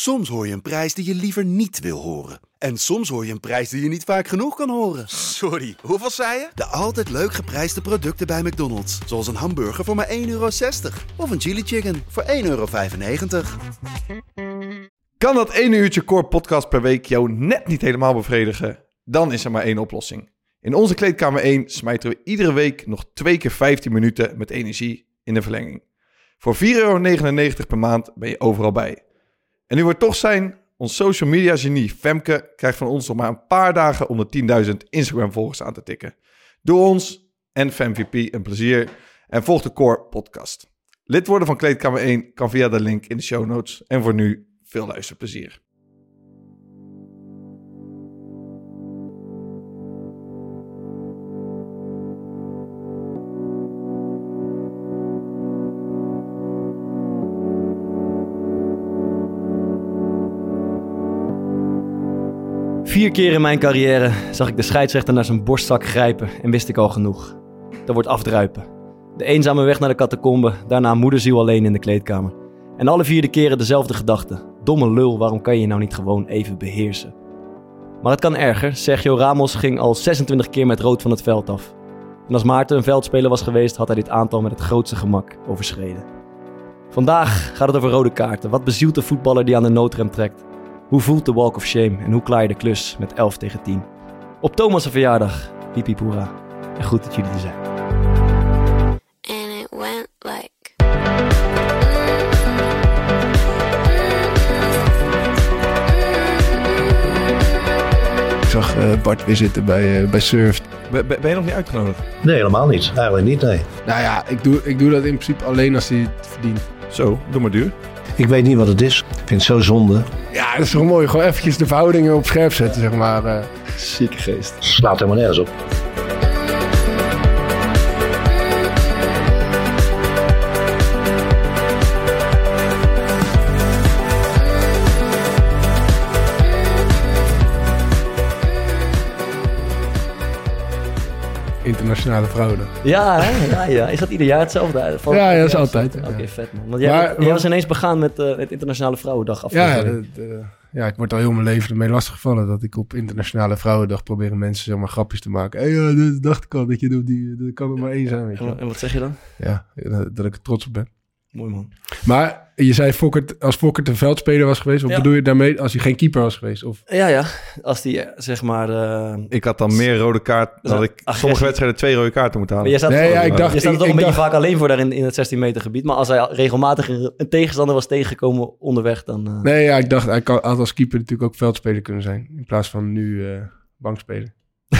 Soms hoor je een prijs die je liever niet wil horen. En soms hoor je een prijs die je niet vaak genoeg kan horen. Sorry, hoeveel zei je? De altijd leuk geprijsde producten bij McDonald's. Zoals een hamburger voor maar 1,60 euro. Of een chili chicken voor 1,95 euro. Kan dat ene uurtje core podcast per week jou net niet helemaal bevredigen? Dan is er maar één oplossing. In onze kleedkamer 1 smijten we iedere week nog twee keer 15 minuten met energie in de verlenging. Voor 4,99 euro per maand ben je overal bij. En nu er toch zijn, ons social media genie Femke krijgt van ons nog maar een paar dagen om de 10.000 Instagram volgers aan te tikken. Doe ons en FemVP een plezier en volg de Core podcast. Lid worden van Kleedkamer 1 kan via de link in de show notes. En voor nu veel luisterplezier. Vier keer in mijn carrière zag ik de scheidsrechter naar zijn borstzak grijpen en wist ik al genoeg. Dat wordt afdruipen. De eenzame weg naar de catacombe, daarna moederziel alleen in de kleedkamer. En alle vier de keren dezelfde gedachte. Domme lul, waarom kan je je nou niet gewoon even beheersen? Maar het kan erger. Sergio Ramos ging al 26 keer met rood van het veld af. En als Maarten een veldspeler was geweest, had hij dit aantal met het grootste gemak overschreden. Vandaag gaat het over rode kaarten. Wat bezielt de voetballer die aan de noodrem trekt? Hoe voelt de walk of shame en hoe klaar je de klus met 11 tegen 10? Op Thomas' verjaardag, hippie poera. En goed dat jullie er zijn. and it went like Ik zag eh, Bart weer zitten bij, eh, bij Surf. Ben, ben ben je nog niet uitgenodigd? Nee, helemaal niet. Eigenlijk niet, nee. Nou ja, ik doe, ik doe dat in principe alleen als hij het verdient. Zo, doe maar duur. Ik weet niet wat het is. Ik vind het zo zonde. Ja, dat is toch mooi. Gewoon eventjes de verhoudingen op scherp zetten, zeg maar. eh. Zieke geest. Slaat helemaal nergens op. internationale vrouwen. Ja, hè? ja, ja. Is dat ieder jaar hetzelfde? Van- Ja, ja, dat is altijd, Oké, ja. vet man. Want jij, Maar- jij was ineens begaan met eh, het Internationale Vrouwendag Ja, afgelopen week. dat, eh, ja, ik word al heel mijn leven ermee lastiggevallen dat ik op Internationale Vrouwendag probeer mensen zeg maar grapjes te maken. Hé, hey, dat dacht ik al dat je doet, die, dat kan er maar één zijn, weet je en wat zeg je dan? Ja, dat, dat ik er trots op ben. Mooi man. Maar je zei Fokkert, als Fokkert een veldspeler was geweest, wat Ja. bedoel je daarmee als hij geen keeper was geweest? Of, Ja, ja. Als die zeg maar... eh, Ik had dan meer rode kaart. Dan had ik Agressie. sommige wedstrijden twee rode kaarten moeten halen. Maar jij staat, Nee, toch- ja, ik dacht- je staat er toch een beetje dacht- vaak alleen voor daar in, in het 16 meter gebied. Maar als hij regelmatig een, tegenstander was tegengekomen onderweg, dan... eh, nee, ja, ik dacht hij kan, had als keeper natuurlijk ook veldspeler kunnen zijn. In plaats van nu eh bankspeler.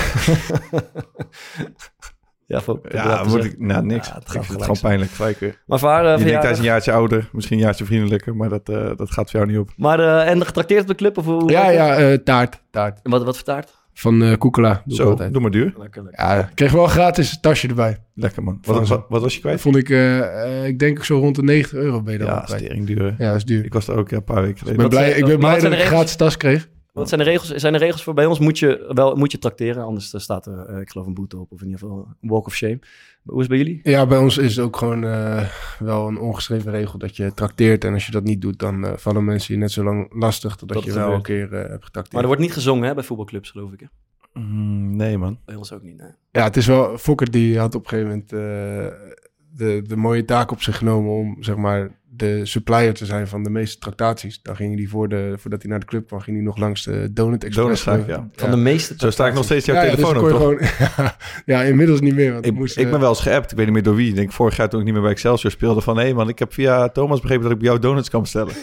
ja, voor, Ja, moet ik, nou niks. Ja, het ik gaat vind het gelijk gewoon pijnlijk. Weer. Maar voor haar eh, Je denkt hij is een jaartje ouder, misschien een jaartje vriendelijker, maar dat, eh, dat gaat voor jou niet op. Maar, eh, en getrakteerd op de club? Of hoe, Ja, ja, eh, taart. Taart. Wat, wat voor taart? Van eh Koekela. Doe ik Zo, altijd. doe maar duur. Lekker, lekker. Ja, ik kreeg wel een gratis tasje erbij. Lekker man. Wat, zo. wat, wat was je kwijt? Vond ik, eh, eh, ik denk zo rond de 90 euro ben je dan Ja, stering duur. Ja, dat is duur. Ik was er ook ja, een paar weken geleden. Ik ben blij, ik ben maar blij dat ik een gratis tas kreeg. Wat zijn de regels? Zijn de regels voor bij ons? Moet je wel moet je trakteren, anders eh, staat er, eh, ik geloof, een boete op. Of in ieder geval een walk of shame. Maar hoe is het bij jullie? Ja, bij ons is het ook gewoon eh, wel een ongeschreven regel dat je trakteert. En als je dat niet doet, dan vallen mensen je net zo lang lastig totdat Dat je wel een keer eh, hebt getrakteerd. Maar er wordt niet gezongen hè, bij voetbalclubs, geloof ik. Hè? Mm, nee man. Bij ons ook niet. Nee. Ja, het is wel... Fokker die had op een gegeven moment eh, de, de mooie taak op zich genomen om, zeg maar, de supplier te zijn van de meeste tractaties. Dan ging hij voor de, voordat hij naar de club kwam, ging hij nog langs de Donut Express. Geloof ik. ja. Van de meeste. Zo sta ik nog steeds jouw Ja, ja, dus telefoon dan op, toch? gewoon, ja, inmiddels niet meer. Want Ik, moest, ik eh, ben wel eens geappt, ik weet niet meer door wie. Ik denk vorig jaar toen ik niet meer bij Excelsior speelde van... hé man, ik heb via Thomas begrepen dat ik bij jou donuts kan bestellen.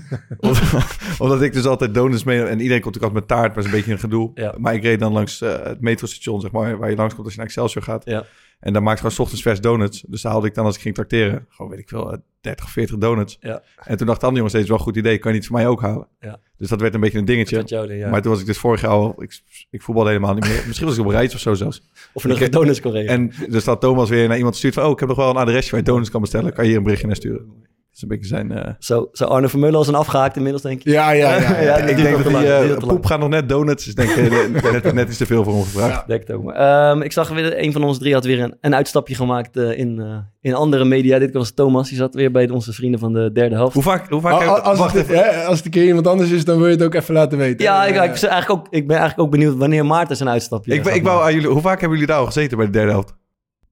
Omdat- ik dus altijd donuts mee... En iedereen komt natuurlijk altijd met taart, maar is een beetje een gedoe. Ja. Maar ik reed dan langs eh, het metrostation, zeg maar... waar je langskomt als je naar Excelsior gaat. Ja. En daar maakt gewoon 's ochtends vers donuts. Dus daar haalde ik dan als ik ging tracteren... gewoon weet ik veel, eh, 30, 40 donuts. Ja. En toen dacht de andere jongen steeds wel een goed idee. Kan je niet voor mij ook halen? Ja. Dus dat werd een beetje een dingetje. Ja. Maar toen was ik dus vorig jaar al... Ik, ik voetbalde helemaal niet meer. Misschien was ik op reis of zo zelfs. of nog ik- een donuts kon regelen. En dus dat Thomas weer naar iemand stuurt van... oh, ik heb nog wel een adresje waar je donuts kan bestellen. Kan je hier een berichtje naar sturen? Dat is een beetje zijn... eh, Zo, zo Arne Vermeulen als een afgehaakt inmiddels, denk je? Ja, ja, ja. ik denk dat te die eh, poep gaat nog net donuts. Dus ik denk eh, net, net iets te veel voor hem gevraagd. Denk het ook maar. Ehm, ik zag weer, een van ons drie had weer een, een uitstapje gemaakt eh, in, eh, in andere media. Dit was Thomas, die zat weer bij onze vrienden van de derde helft. Hoe vaak... Hoe vaak al- Als, wacht het, hè, als het een keer iemand anders is, dan wil je het ook even laten weten. Ja, ik, ik, ben eigenlijk ook, ik ben eigenlijk ook benieuwd wanneer Maarten zijn uitstapje Ik, ik wou aan jullie... Hoe vaak hebben jullie daar al gezeten bij de derde helft?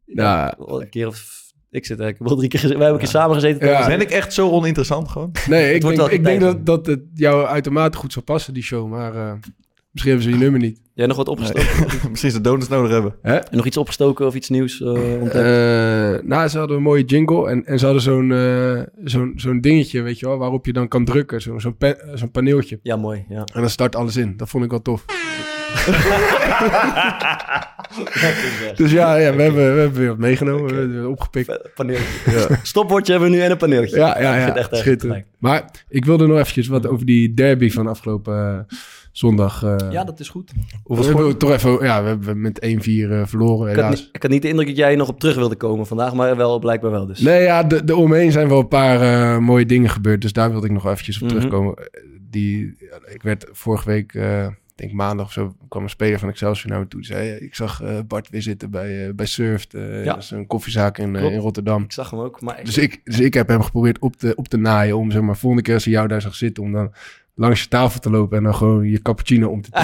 Ja. Een keer of... Ik zit eigenlijk wel drie keer... Wij hebben een keer samen gezeten. Ja. Ben ik echt zo oninteressant gewoon? Nee, ik denk, ik denk dat, dat het jou uitermate goed zou passen, die show. Maar eh, misschien hebben ze je nummer niet. Jij nog wat opgestoken? Misschien ze donuts nodig hebben. Nog iets opgestoken of iets nieuws? eh, ontdekt? Eh, nou, ze hadden een mooie jingle en, en ze hadden zo'n eh, zo'n zo'n dingetje, weet je wel, waarop je dan kan drukken. Zo- Zo'n zo'n paneeltje. ja, mooi. Ja. En dan start alles in. Dat vond ik wel tof. Dus ja, ja we, hebben, we hebben weer wat meegenomen. We hebben weer opgepikt. Paneeltje. Stopwoordje hebben we nu en een paneeltje. Ja, ja, Ik vind ja. het echt schitterend. gelijk. Maar ik wilde nog eventjes wat over die derby van afgelopen zondag. eh, Ja, dat is goed. We hebben toch even, ja, we hebben met 1-4 eh, verloren Ik had, niet, ik had niet de indruk dat jij nog op terug wilde komen vandaag, maar wel blijkbaar wel dus. Nee, ja, de, de omheen zijn wel een paar eh, mooie dingen gebeurd. Dus daar wilde ik nog eventjes op Mhm. terugkomen. Die, ik werd vorige week, eh, ik denk maandag of zo, kwam een speler van Excelsior naar me toe. Die zei, ik zag eh, Bart weer zitten bij, eh bij Surft. eh, Ja. Dat is een koffiezaak in, eh, in Rotterdam. Ik zag hem ook, maar ik- Dus ik, dus ik heb hem geprobeerd op te, op te naaien om, zeg maar, volgende keer als hij jou daar zag zitten, om dan langs je tafel te lopen en dan gewoon je cappuccino om te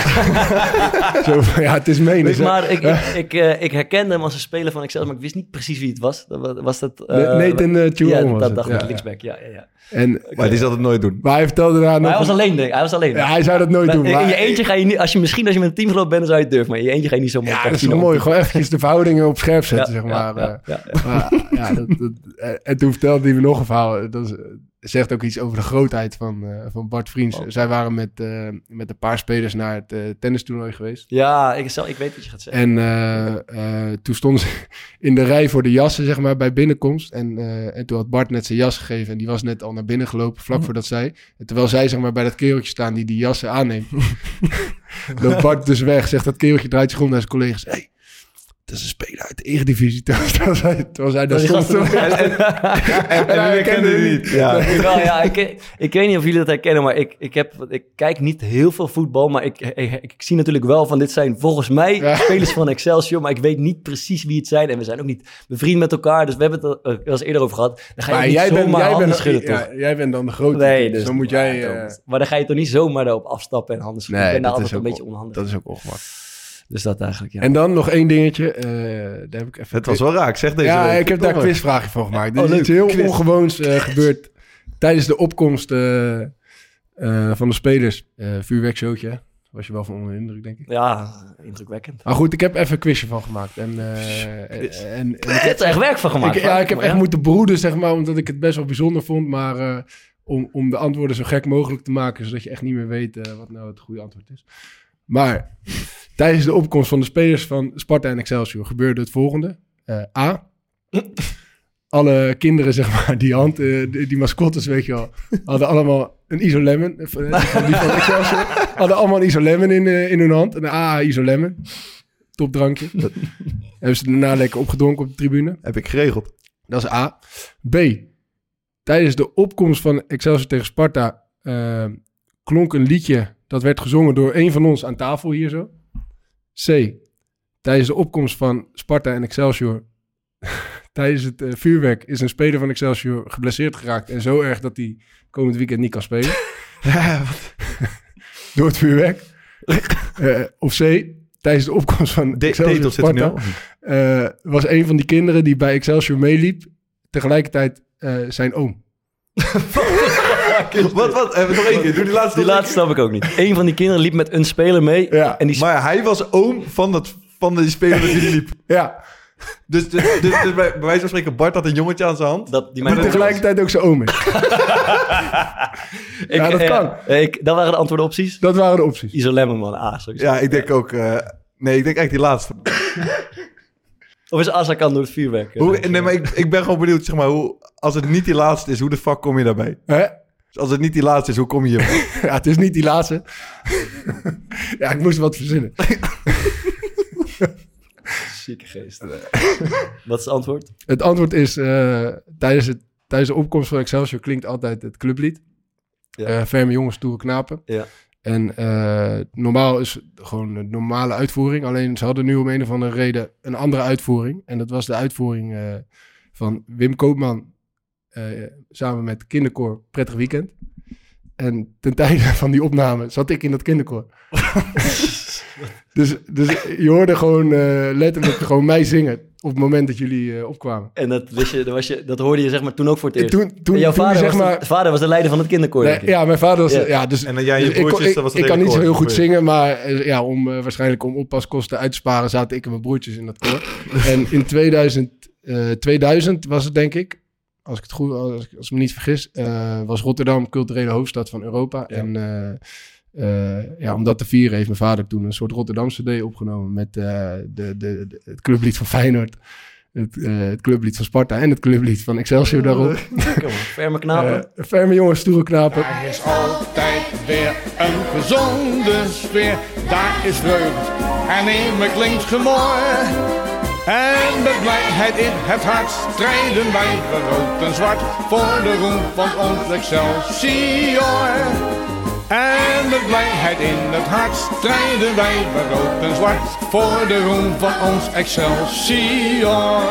Zo van, ja, het is menen. Maar ik, ik, ik, eh, ik herkende hem als een speler van Excelsior, maar ik wist niet precies wie het was. Dat was, dat... eh, Nathan uh, Ja, was dat het. dacht ja, ik, ja. linksback. Ja, ja, ja. En, Maar die zal het nooit doen. maar hij vertelde daarna nog... hij was alleen, denk ik. Hij was alleen. ja, hij zou dat nooit Maar doen. in je eentje ga je niet... Als je misschien als je met een teamgenoot bent, dan zou je het durven. Maar in je eentje ga je niet zo ja, dat is wel mooi. Gewoon eventjes de verhoudingen op scherp zetten, zeg maar. Ja, eh. ja, ja. Maar, ja, dat, dat, en toen vertelde hij me nog een verhaal. Dat is, zegt ook iets over de grootheid van, eh, van Bart Vriends. Oh. Zij waren met, eh, met een paar spelers naar het eh tennistoernooi geweest. Ja, ik, zal, ik weet wat je gaat zeggen. En toen stonden ze in de rij voor de jassen, zeg maar, bij binnenkomst. En, en toen had Bart net zijn jas gegeven. En die was net al naar binnen gelopen, vlak voordat zij. En terwijl zij, zeg maar, bij dat kereltje staan die die jassen aanneemt. loopt Bart dus weg. Zegt dat kereltje, draait zich om naar zijn collega's. Hey, dat is een speler uit de Eredivisie. Terwijl zij, terwijl zij daar stond. gasten- En, hij herkende hem niet. Ja. Ja, ik, ik weet niet of jullie dat herkennen, maar ik, ik, heb, ik kijk niet heel veel voetbal. Maar ik, ik, ik zie natuurlijk wel van dit zijn volgens mij Ja. spelers van Excelsior. Maar ik weet niet precies wie het zijn. En we zijn ook niet bevriend met elkaar. Dus we hebben het er eh, wel eens eerder over gehad. Dan ga je Maar niet jij bent, jij, handen bent, schudden, ja, jij bent dan de grote. Nee, dus dus dan moet jij... eh, dat- maar dan ga je toch niet zomaar daarop afstappen en handen schudden. daar dat is een ook beetje on- onhandig. Dat is ook ongemak. Dus dat eigenlijk, ja. En dan nog één dingetje. eh, daar heb ik even... Het was wel raak, zeg deze ja, week. ik heb daar een quizvraagje van gemaakt. Er Oh, is leuk. iets heel Quiz. ongewoons eh, gebeurd tijdens de opkomst eh, eh, van de spelers. Eh vuurwerkshowtje. Was je wel van onder de indruk, denk ik. Ja, indrukwekkend. Maar goed, ik heb even een quizje van gemaakt. En, eh, Quiz. en, en ik Je hebt er echt werk van gemaakt. ik, ja, ik heb echt moeten broeden, zeg maar, omdat ik het best wel bijzonder vond. Maar eh, om, om de antwoorden zo gek mogelijk te maken, zodat je echt niet meer weet eh, wat nou het goede antwoord is. Maar tijdens de opkomst van de spelers van Sparta en Excelsior gebeurde het volgende. Eh, A. Alle kinderen, zeg maar, die, hand, eh, die, die mascottes, weet je wel, hadden allemaal een isolemon. eh, die van Excelsior. Hadden allemaal een isolemon in, in hun hand. Een AA isolemon. Topdrankje. Hebben ze daarna lekker opgedronken op de tribune. Heb ik geregeld. Dat is A. B. Tijdens de opkomst van Excelsior tegen Sparta klonk een liedje dat werd gezongen door een van ons aan tafel hier zo. C. Tijdens de opkomst van Sparta en Excelsior tijdens het eh, vuurwerk is een speler van Excelsior geblesseerd geraakt en zo erg dat hij komend weekend niet kan spelen. door het vuurwerk. Eh, of C. Tijdens de opkomst van De- Excelsior nu Sparta eh, was een van die kinderen die bij Excelsior meeliep, tegelijkertijd zijn oom. Wat, wat? Even nog één keer. Doe die laatste. Die nog laatste snap ik ook niet. Een van die kinderen liep met een speler mee. Ja. En die. Maar hij was oom van, dat, van die speler die liep. Ja, Dus, dus, dus, dus bij, bij wijze van spreken, Bart had een jongetje aan zijn hand. dat, die mijn tegelijkertijd ook zijn oom is. Ik, Ja, dat eh, kan. eh, ik, dat waren de antwoordopties. Dat waren de opties. Isolemon, man. Ah, sowieso. Ja, ik denk ook... eh, nee, ik denk eigenlijk die laatste. Of is Azarkan door het vuurwerk? eh? Hoe, nee, maar ik, ik ben gewoon benieuwd, zeg maar, hoe, als het niet die laatste is, hoe de fuck kom je daarbij? Hè? Dus als het niet die laatste is, hoe kom je hier? Ja, het is niet die laatste. ja, ik moest wat verzinnen. Zieke geest. Wat is het antwoord? Het antwoord is, eh, tijdens het tijdens de opkomst van Excelsior klinkt altijd het clublied. Ja. Eh, Ferme jongens, stoere knapen. Ja. En eh, normaal is het gewoon een normale uitvoering. Alleen ze hadden nu om een of andere reden een andere uitvoering. En dat was de uitvoering van Wim Koopman samen met kinderkoor Prettig Weekend. En ten tijde van die opname zat ik in dat kinderkoor. dus, dus je hoorde gewoon eh, letterlijk gewoon mij zingen op het moment dat jullie eh, opkwamen. En dat, wist je, dat, was je, dat hoorde je zeg maar toen ook voor het En eerst. toen, toen, En jouw toen, vader, zeg was maar, de, vader was de leider van het kinderkoor. Nee, ik. ja, mijn vader was... Ja. Ja, dus, En dan jij en je dus ik, broertjes, kon- dat was ik, ik kan niet zo heel goed zingen, maar eh, ja, om, eh, waarschijnlijk om oppaaskosten uit te sparen... zaten ik en mijn broertjes in dat koor. en in 2000, eh, 2000 was het, denk ik... Als ik het goed, als, ik- als ik me niet vergis, eh, was Rotterdam culturele hoofdstad van Europa. Ja. En eh, eh, ja, om dat te vieren heeft mijn vader toen een soort Rotterdamse CD opgenomen met de, de, de- het clublied van Feyenoord, het, het clublied van Sparta en het clublied van Excelsior daarop. Ferme knapen. Ferme jongens, stoere knapen. Er is altijd weer een gezonde sfeer. Daar is vreugd en immer klinkt gemor. En met blijheid in het hart strijden wij rood en zwart voor de roem van ons Excelsior. En met blijheid in het hart strijden wij rood en zwart voor de roem van ons Excelsior.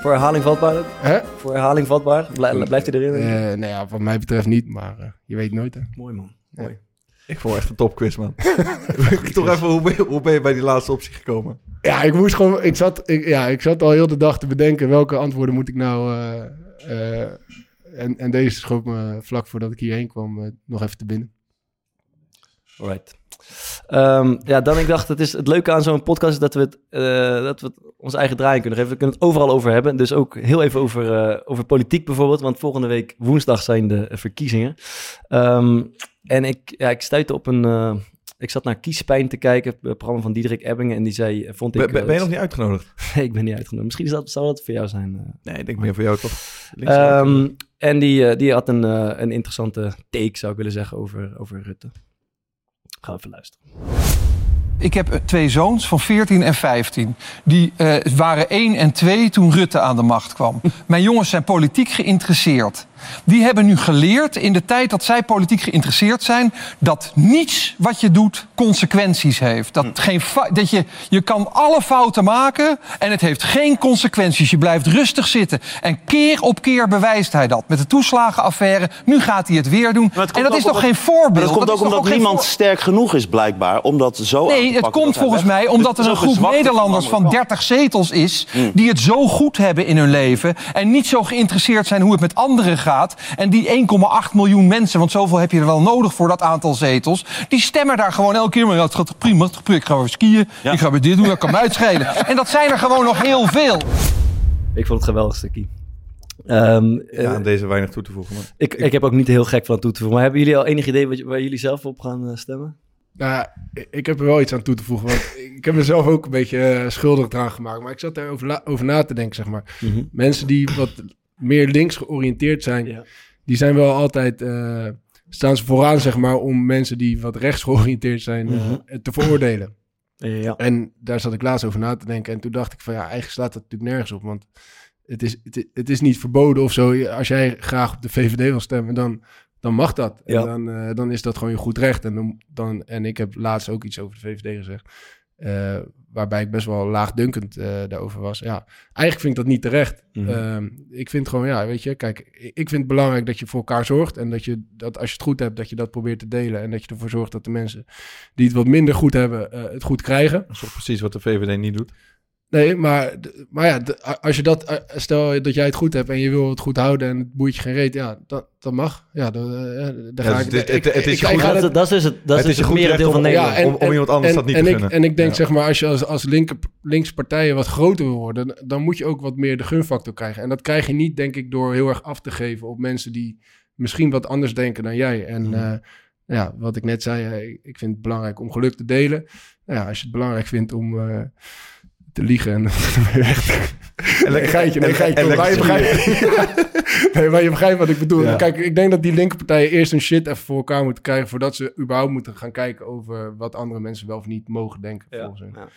Voor herhaling vatbaar? Hè? Voor herhaling vatbaar? Blij- blijft hij erin? Eh nou ja, wat mij betreft niet, maar eh, je weet nooit hè. Mooi man. Mooi. Ik vond echt een topquiz, man. Toch even, hoe ben, je, hoe ben je bij die laatste optie gekomen? Ja, ik moest gewoon, ik zat, ik, ja, ik zat al heel de dag te bedenken welke antwoorden moet ik nou. eh, eh, en, en deze schoot me vlak voordat ik hierheen kwam eh, nog even te binnen. Alright. Ehm, ja, dan ik dacht, het, is, het leuke aan zo'n podcast is dat we het, eh, dat we het onze eigen draai kunnen geven. We kunnen het overal over hebben. Dus ook heel even over, eh, over politiek bijvoorbeeld. Want volgende week woensdag zijn de verkiezingen. Ehm, en ik, ja, ik stuitte op een... eh, ik zat naar Kiespijn te kijken, het programma van Diederik Ebbingen. En die zei, vond ik... Ben, je nog niet uitgenodigd? Nee, ik ben niet uitgenodigd. Misschien is dat, zou dat voor jou zijn. Nee, ik denk meer voor jou toch? Ehm, en die, die had een, een interessante take, zou ik willen zeggen, over, over Rutte. We even luisteren. Ik heb eh, twee zoons van 14 en 15. Die eh, waren 1 en 2 toen Rutte aan de macht kwam. Mijn jongens zijn politiek geïnteresseerd. Die hebben nu geleerd in de tijd dat zij politiek geïnteresseerd zijn... dat niets wat je doet consequenties heeft. Dat, geen fa- dat je, je kan alle fouten maken en het heeft geen consequenties. Je blijft rustig zitten. En keer op keer bewijst hij dat. Met de toeslagenaffaire, nu gaat hij het weer doen. Het En dat is toch omdat- geen voorbeeld? Maar dat komt ook omdat geen niemand sterk genoeg is, blijkbaar. Om dat zo aan te Nee, het komt volgens mij omdat Het er een groep Nederlanders de van andere 30 zetels is... Die het zo goed hebben in hun leven... en niet zo geïnteresseerd zijn hoe het met anderen gaat. En die 1,8 miljoen mensen, want zoveel heb je er wel nodig voor dat aantal zetels... die stemmen daar gewoon elke keer... maar ja, het gaat prima, het gaat prima, ik ga weer skiën, Ja. ik ga weer dit doen, dat kan uitschelen. En dat zijn er gewoon nog heel veel. Ik vond het geweldig stukje. Ehm, Ja, eh, aan deze weinig toe te voegen. Man. ik, ik heb ook niet heel gek van toe te voegen. Maar hebben jullie al enig idee wat, waar jullie zelf op gaan eh, stemmen? Nou, ik- heb er wel iets aan toe te voegen. Want ik heb mezelf ook een beetje eh, schuldig eraan gemaakt. Maar ik zat erover la- over na te denken, zeg maar. Mensen die wat meer links georiënteerd zijn, Ja. die zijn wel altijd, eh, staan ze vooraan, zeg maar, om mensen die wat rechts georiënteerd zijn eh, Mhm. te veroordelen. Ja. En daar zat ik laatst over na te denken. En toen dacht ik van ja, eigenlijk slaat dat natuurlijk nergens op. Want het is, het, het is niet verboden of zo. Als jij graag op de VVD wil stemmen, dan, dan mag dat. Ja. En dan, eh, dan is dat gewoon je goed recht. En, dan, dan, en ik heb laatst ook iets over de VVD gezegd. Waarbij ik best wel laagdunkend eh daarover was. Ja, eigenlijk vind ik dat niet terecht. Mhm. Ehm, ik vind gewoon, ja, weet je, kijk, ik vind het belangrijk dat je voor elkaar zorgt. En dat je dat als je het goed hebt, dat je dat probeert te delen. En dat je ervoor zorgt dat de mensen die het wat minder goed hebben, eh, het goed krijgen. Dat is precies wat de VVD niet doet. Nee, maar, maar ja, als je dat, stel dat jij het goed hebt en je wil het goed houden en het boeit je geen reet, ja, dat, dat mag. Ja, dan, eh, dan ga dus ik. het- ik- het- het is ik- goed dat, dat- dat is dus het, dat Het is het merendeel van Nederland. om- om iemand anders en, dat niet en te ik, gunnen. En ik denk, Ja. zeg maar, als je als, als partijen wat groter wil worden, dan- moet je ook wat meer de gunfactor krijgen. En dat krijg je niet, denk ik, door heel erg af te geven op mensen die misschien wat anders denken dan jij. En Mhm. eh, ja, wat ik net zei, eh, ik vind het belangrijk om geluk te delen. Nou ja, als je het belangrijk vindt om eh, te liegen en weg. En Nee, geitje, nee, en- geitje. en maar, je lekker begrijpt, nee, maar je begrijpt wat ik bedoel. Ja. Kijk, ik denk dat die linkerpartijen eerst hun shit even voor elkaar moeten krijgen... voordat ze überhaupt moeten gaan kijken over wat andere mensen wel of niet mogen denken. Ja. Volgens hun. Ja,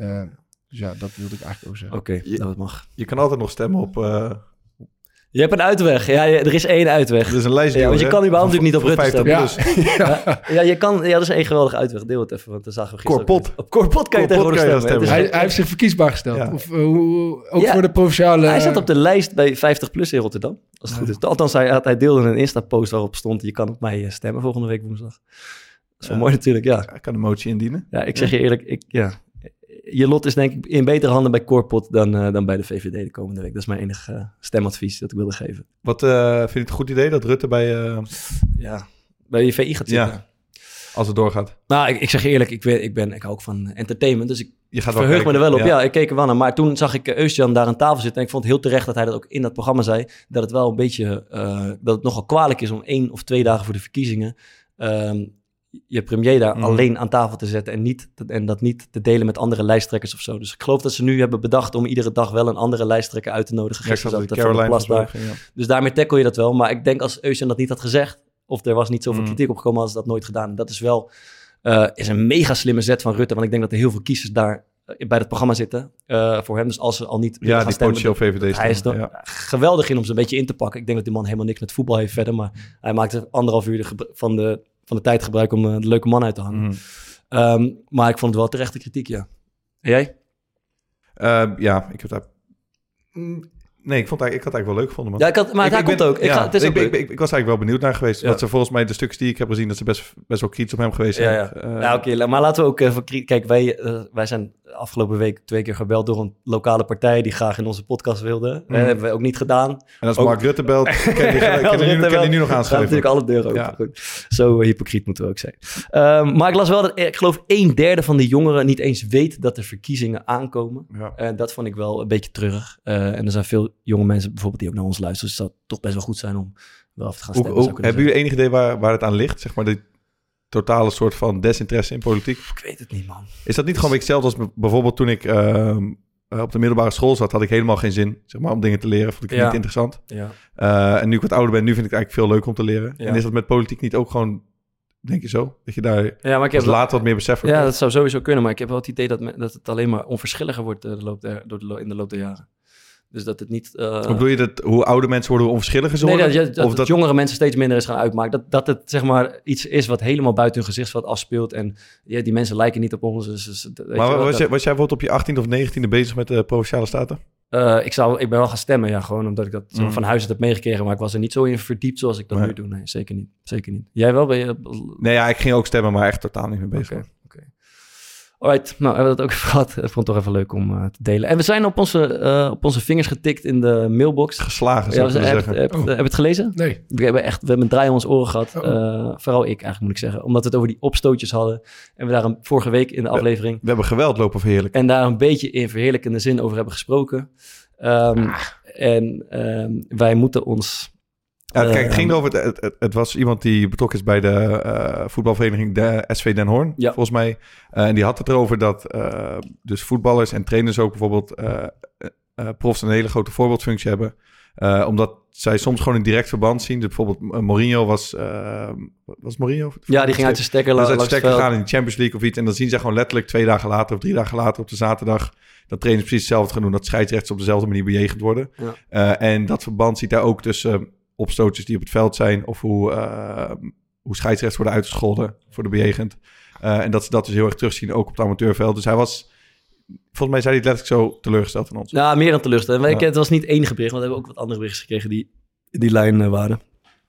ja, ja. Eh, Dus ja, dat wilde ik eigenlijk ook zeggen. Oké, Je- dat mag. Je kan altijd nog stemmen op... eh Je hebt een uitweg. Ja, je- er is één uitweg. er is een lijst Ja, want je kan überhaupt natuurlijk niet op Rutte stemmen. stemmen. Ja, je kan, ja, dat is één geweldige uitweg. Deel het even, want dan zagen we gisteren... Korpot. Op Korpot kan je Korpot tegenwoordig kan je stemmen. is- Hij, hij heeft zich verkiesbaar gesteld. Ja. Of, eh, hoe- ook Ja. voor de provinciale... Hij zat op de lijst bij 50PLUS in Rotterdam. Als het goed is. Althans, hij, had- hij deelde een Insta-post waarop stond... je kan op mij eh, stemmen volgende week woensdag. Dat is wel Ja. mooi natuurlijk, ja. Ik kan een motie indienen. Ja, ik zeg je eerlijk, ik, ja. Je lot is denk ik in betere handen bij Corpot dan, eh, dan bij de VVD de komende week. Dat is mijn enige eh, stemadvies dat ik wilde geven. Wat eh, vind je het een goed idee dat Rutte bij... eh, Ja, bij je VI gaat zitten. Ja. als het doorgaat? Nou, ik, ik zeg eerlijk, ik, ben, ik, ben, ik hou ook van entertainment, dus ik Je gaat wel verheug me er wel op. Ja. ik keek er wel naar. Maar toen zag ik Eustjan daar aan tafel zitten en ik vond het heel terecht dat hij dat ook in dat programma zei, dat het wel een beetje, dat het nogal kwalijk is om één of twee dagen voor de verkiezingen ehm, je premier daar Mhm. alleen aan tafel te zetten en, niet, en dat niet te delen met andere lijsttrekkers of zo. Dus ik geloof dat ze nu hebben bedacht om iedere dag wel een andere lijsttrekker uit te nodigen. Ja, Gisteren de Caroline daar. ja. Dus daarmee tackle je dat wel. Maar ik denk als Eustjan dat niet had gezegd, of er was niet zoveel Mm. kritiek op gekomen, hadden ze dat nooit gedaan. En dat is wel eh, is een mega slimme zet van Rutte. Want ik denk dat er heel veel kiezers daar bij het programma zitten eh, voor hem. Dus als ze al niet Ja, gaan die stemmen, potentieel VVD hij is er ja. geweldig in om ze een beetje in te pakken. Ik denk dat die man helemaal niks met voetbal heeft verder. Maar hij maakt er anderhalf uur de van, de, van de tijd gebruik om eh, de leuke man uit te hangen. Mhm. Ehm, maar ik vond het wel terechte kritiek, ja. En jij? Eh, ja, ik heb daar... Mm, Nee, ik, vond het, eigenlijk- ik had het eigenlijk wel leuk gevonden, man. Ja, ik had, maar hij komt ben- ook. Ik ja, ga, het is ik, ook ik, ik, ik was eigenlijk wel benieuwd naar geweest. Ja. Want ze volgens mij de stukjes die ik heb gezien... dat ze best, best wel kritisch op hem geweest zijn. ja. Ja oké. maar laten we ook even... Kijk, wij, eh, wij zijn afgelopen week twee keer gebeld door een lokale partij... die graag in onze podcast wilde. Dat hebben we ook niet gedaan. En als Ook- Mark Rutte belt, kan Als nu, nog gaan aanschuiven. natuurlijk alle deuren open. Ja. Goed. Zo eh, hypocriet moeten we ook zijn. Ehm, maar ik las wel dat, ik geloof, een derde van de jongeren niet eens weet dat er verkiezingen aankomen. Ja. En dat vond ik wel een beetje treurig. Eh, en er zijn veel jonge mensen bijvoorbeeld die ook naar ons luisteren. Dus het zou toch best wel goed zijn om wel even te gaan stemmen. hoe- hebben jullie enig idee waar, waar het aan ligt? Zeg maar de totale soort van desinteresse in politiek. Ik weet het niet, man. Is dat niet gewoon beetje hetzelfde als bijvoorbeeld toen ik ehm, eh, op de middelbare school zat, had ik helemaal geen zin zeg maar, om dingen te leren. Vond ik het Ja. niet interessant. Ja. Eh, en nu ik wat ouder ben, nu vind ik het eigenlijk veel leuk om te leren. Ja. En is dat met politiek niet ook gewoon, denk je zo? Dat je daar Ja, maar ik heb later wat meer besef voor Ja, dat zou sowieso kunnen. Maar ik heb wel het idee dat, me- dat het alleen maar onverschilliger wordt eh, de loop der, door de in de loop der jaren. Dus dat het niet... eh, bedoel je dat hoe ouder mensen worden, hoe onverschilliger ze Nee, dat, of dat, jongere mensen steeds minder is gaan uitmaken. Dat, dat het zeg maar iets is wat helemaal buiten hun gezichtsveld afspeelt. En ja, die mensen lijken niet op ons. Dus, dus, je maar was, dat- jij, was jij bijvoorbeeld op je 18e of 19e bezig met de Provinciale Staten? eh, ik, zou, ik ben wel gaan stemmen, ja, gewoon omdat ik dat Mm. van huis uit heb meegekregen. Maar ik was er niet zo in verdiept zoals ik dat Nee. nu doe. Nee, zeker niet. Zeker niet. Jij wel? Ben je... Nee, ja, ik ging ook stemmen, maar echt totaal niet mee bezig. Alright, nou hebben we dat ook even gehad. Ik vond het toch even leuk om eh, te delen. En we zijn op onze, eh, op onze vingers getikt in de mailbox. Geslagen, Ja, zou we heb, zeggen. heb, heb je het gelezen? Nee. We hebben echt we hebben een draai om ons oren gehad. Oh. Eh, vooral ik eigenlijk moet ik zeggen. Omdat we het over die opstootjes hadden. En we daar een, vorige week in de aflevering... We hebben geweld lopen verheerlijken. En daar een beetje in verheerlijkende zin over hebben gesproken. Ehm, En ehm, wij moeten ons... Ja, kijk, het Ehm, ging erover. Het, het, het was iemand die betrokken is bij de eh, voetbalvereniging de SV Den Hoorn, Ja. volgens mij. Eh, en die had het erover dat eh, dus voetballers en trainers ook bijvoorbeeld eh eh, eh, profs een hele grote voorbeeldfunctie hebben. Eh, omdat zij soms gewoon een direct verband zien. Dus bijvoorbeeld eh, Mourinho was... eh, was Mourinho? Ja, die ging uit zijn stekker Dus la- uit langs de het stekker veld. gaan in de Champions League of iets. En dan zien ze gewoon letterlijk twee dagen later of drie dagen later op de zaterdag... dat trainers precies hetzelfde gaan doen. Dat scheidsrechters op dezelfde manier bejegend worden. Ja. Eh, en dat verband ziet daar ook tussen opstootjes die op het veld zijn... of hoe, eh, hoe scheidsrechters worden uitgescholden voor de bejegend. Eh, en dat ze dat dus heel erg terugzien, ook op het amateurveld. Dus hij was... Volgens mij zei hij het letterlijk zo teleurgesteld van ons. Ja, meer dan teleurstellend. En wij- Ja. Het was niet het enige bericht, want we hebben ook wat andere berichten gekregen die in die lijn eh, waren.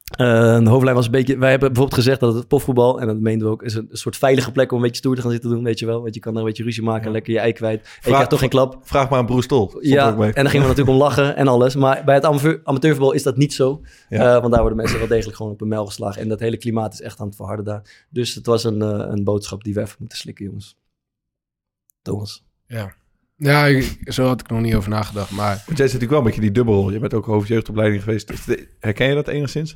Eh, de hoofdlijn was een beetje... Wij hebben bijvoorbeeld gezegd dat het profvoetbal, en dat meenden we ook, is een, een soort veilige plek om een beetje stoer te gaan zitten doen, weet je wel. Want je kan daar een beetje ruzie maken en lekker je ei kwijt. En je krijgt toch geen klap. Vraag maar aan Broes Tol. Ja, en dan gingen we natuurlijk om lachen en alles. Maar bij het amateur, amateurvoetbal is dat niet zo. Ja. Eh, want daar worden mensen wel degelijk gewoon op een mijl geslagen. En dat hele klimaat is echt aan het verharden daar. Dus het was een, eh, een boodschap die we even moeten slikken, jongens. Thomas. Ja, ja ik- zo had ik nog niet over nagedacht. Maar Want jij zit natuurlijk wel een beetje die dubbel. Je bent ook hoofdjeugdopleiding geweest. Herken je dat enigszins?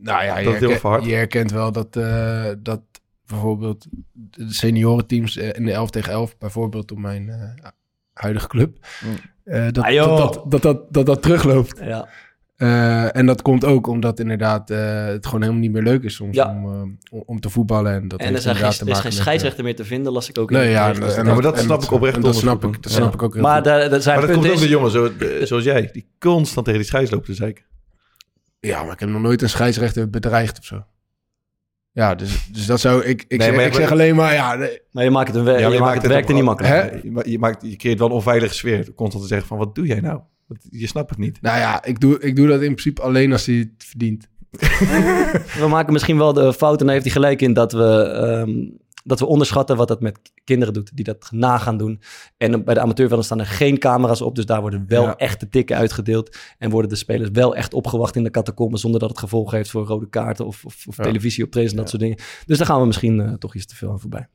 Nou ja, je, Dat het heel herken- verhard. je herkent wel dat, eh, dat bijvoorbeeld de seniorenteams eh, in de 11 tegen 11, bijvoorbeeld op mijn eh, huidige club, Mm. eh, dat, Ah, dat, dat, dat, dat, dat dat terugloopt. Ja. Eh, en dat komt ook omdat inderdaad eh, het gewoon helemaal niet meer leuk is soms Ja. om, om- te voetballen. En, dat en er, zijn geen, te er is geen scheidsrechter meer te vinden, las ik ook in Nee, de ja, en, maar dat en snap ik oprecht Dat snap ik, dat snap ik ook heel Maar goed. daar, daar zijn Maar dat komt ook is- de zo, eh, zoals jij, die constant tegen die scheids lopen te zeiken. Ja, maar ik heb nog nooit een scheidsrechter bedreigd of zo. Ja, dus, dus dat zou... Ik, ik, Nee, zeg, maar- ik zeg alleen maar, ja... nee, Maar je maakt het, een Ja, maar je maakt het werk er niet makkelijk. Hè? Je, je, maakt, je creëert wel een onveilige sfeer. Constant te zeggen van, wat doe jij nou? Want Je snapt het niet. Nou ja, ik doe, ik doe dat in principe alleen als hij het verdient. We maken misschien wel de fout, en daar heeft hij gelijk in, dat we, ehm, dat we onderschatten wat dat met kinderen doet, die dat na gaan doen. En bij de amateurvelden staan er geen camera's op, dus daar worden wel Ja. echte tikken uitgedeeld. En worden de spelers wel echt opgewacht in de catacomben, zonder dat het gevolgen heeft voor rode kaarten of, of, of Ja. televisieoptredens en dat soort dingen. Dus daar gaan we misschien eh, toch iets te veel aan voorbij.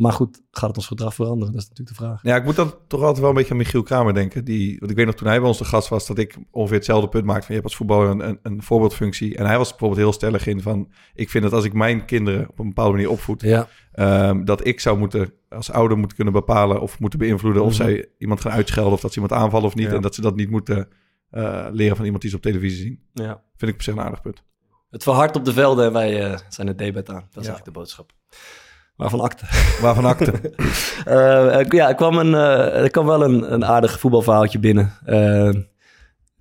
Maar goed, gaat het ons gedrag veranderen? Dat is natuurlijk de vraag. Ja, ik moet dan toch altijd wel een beetje aan Michiel Kramer denken. Die, want ik weet nog toen hij bij ons de gast was, dat ik ongeveer hetzelfde punt maakte. Van, je hebt als voetballer een, een, een voorbeeldfunctie. En hij was bijvoorbeeld heel stellig in van... Ik vind dat als ik mijn kinderen op een bepaalde manier opvoed... Ja, ehm, dat ik zou moeten als ouder moeten kunnen bepalen of moeten beïnvloeden... of Mhm. zij iemand gaan uitschelden of dat ze iemand aanvallen of niet. Ja. En dat ze dat niet moeten eh, leren van iemand die ze op televisie zien. ja. Vind ik op zich een aardig punt. Het verhardt op de velden en wij eh, zijn het debat aan. Dat is Ja. eigenlijk de boodschap. Waarvan akte. Waarvan akte? Ik- ja, er kwam, een, eh, er kwam wel een, een aardig voetbalverhaaltje binnen. Eh,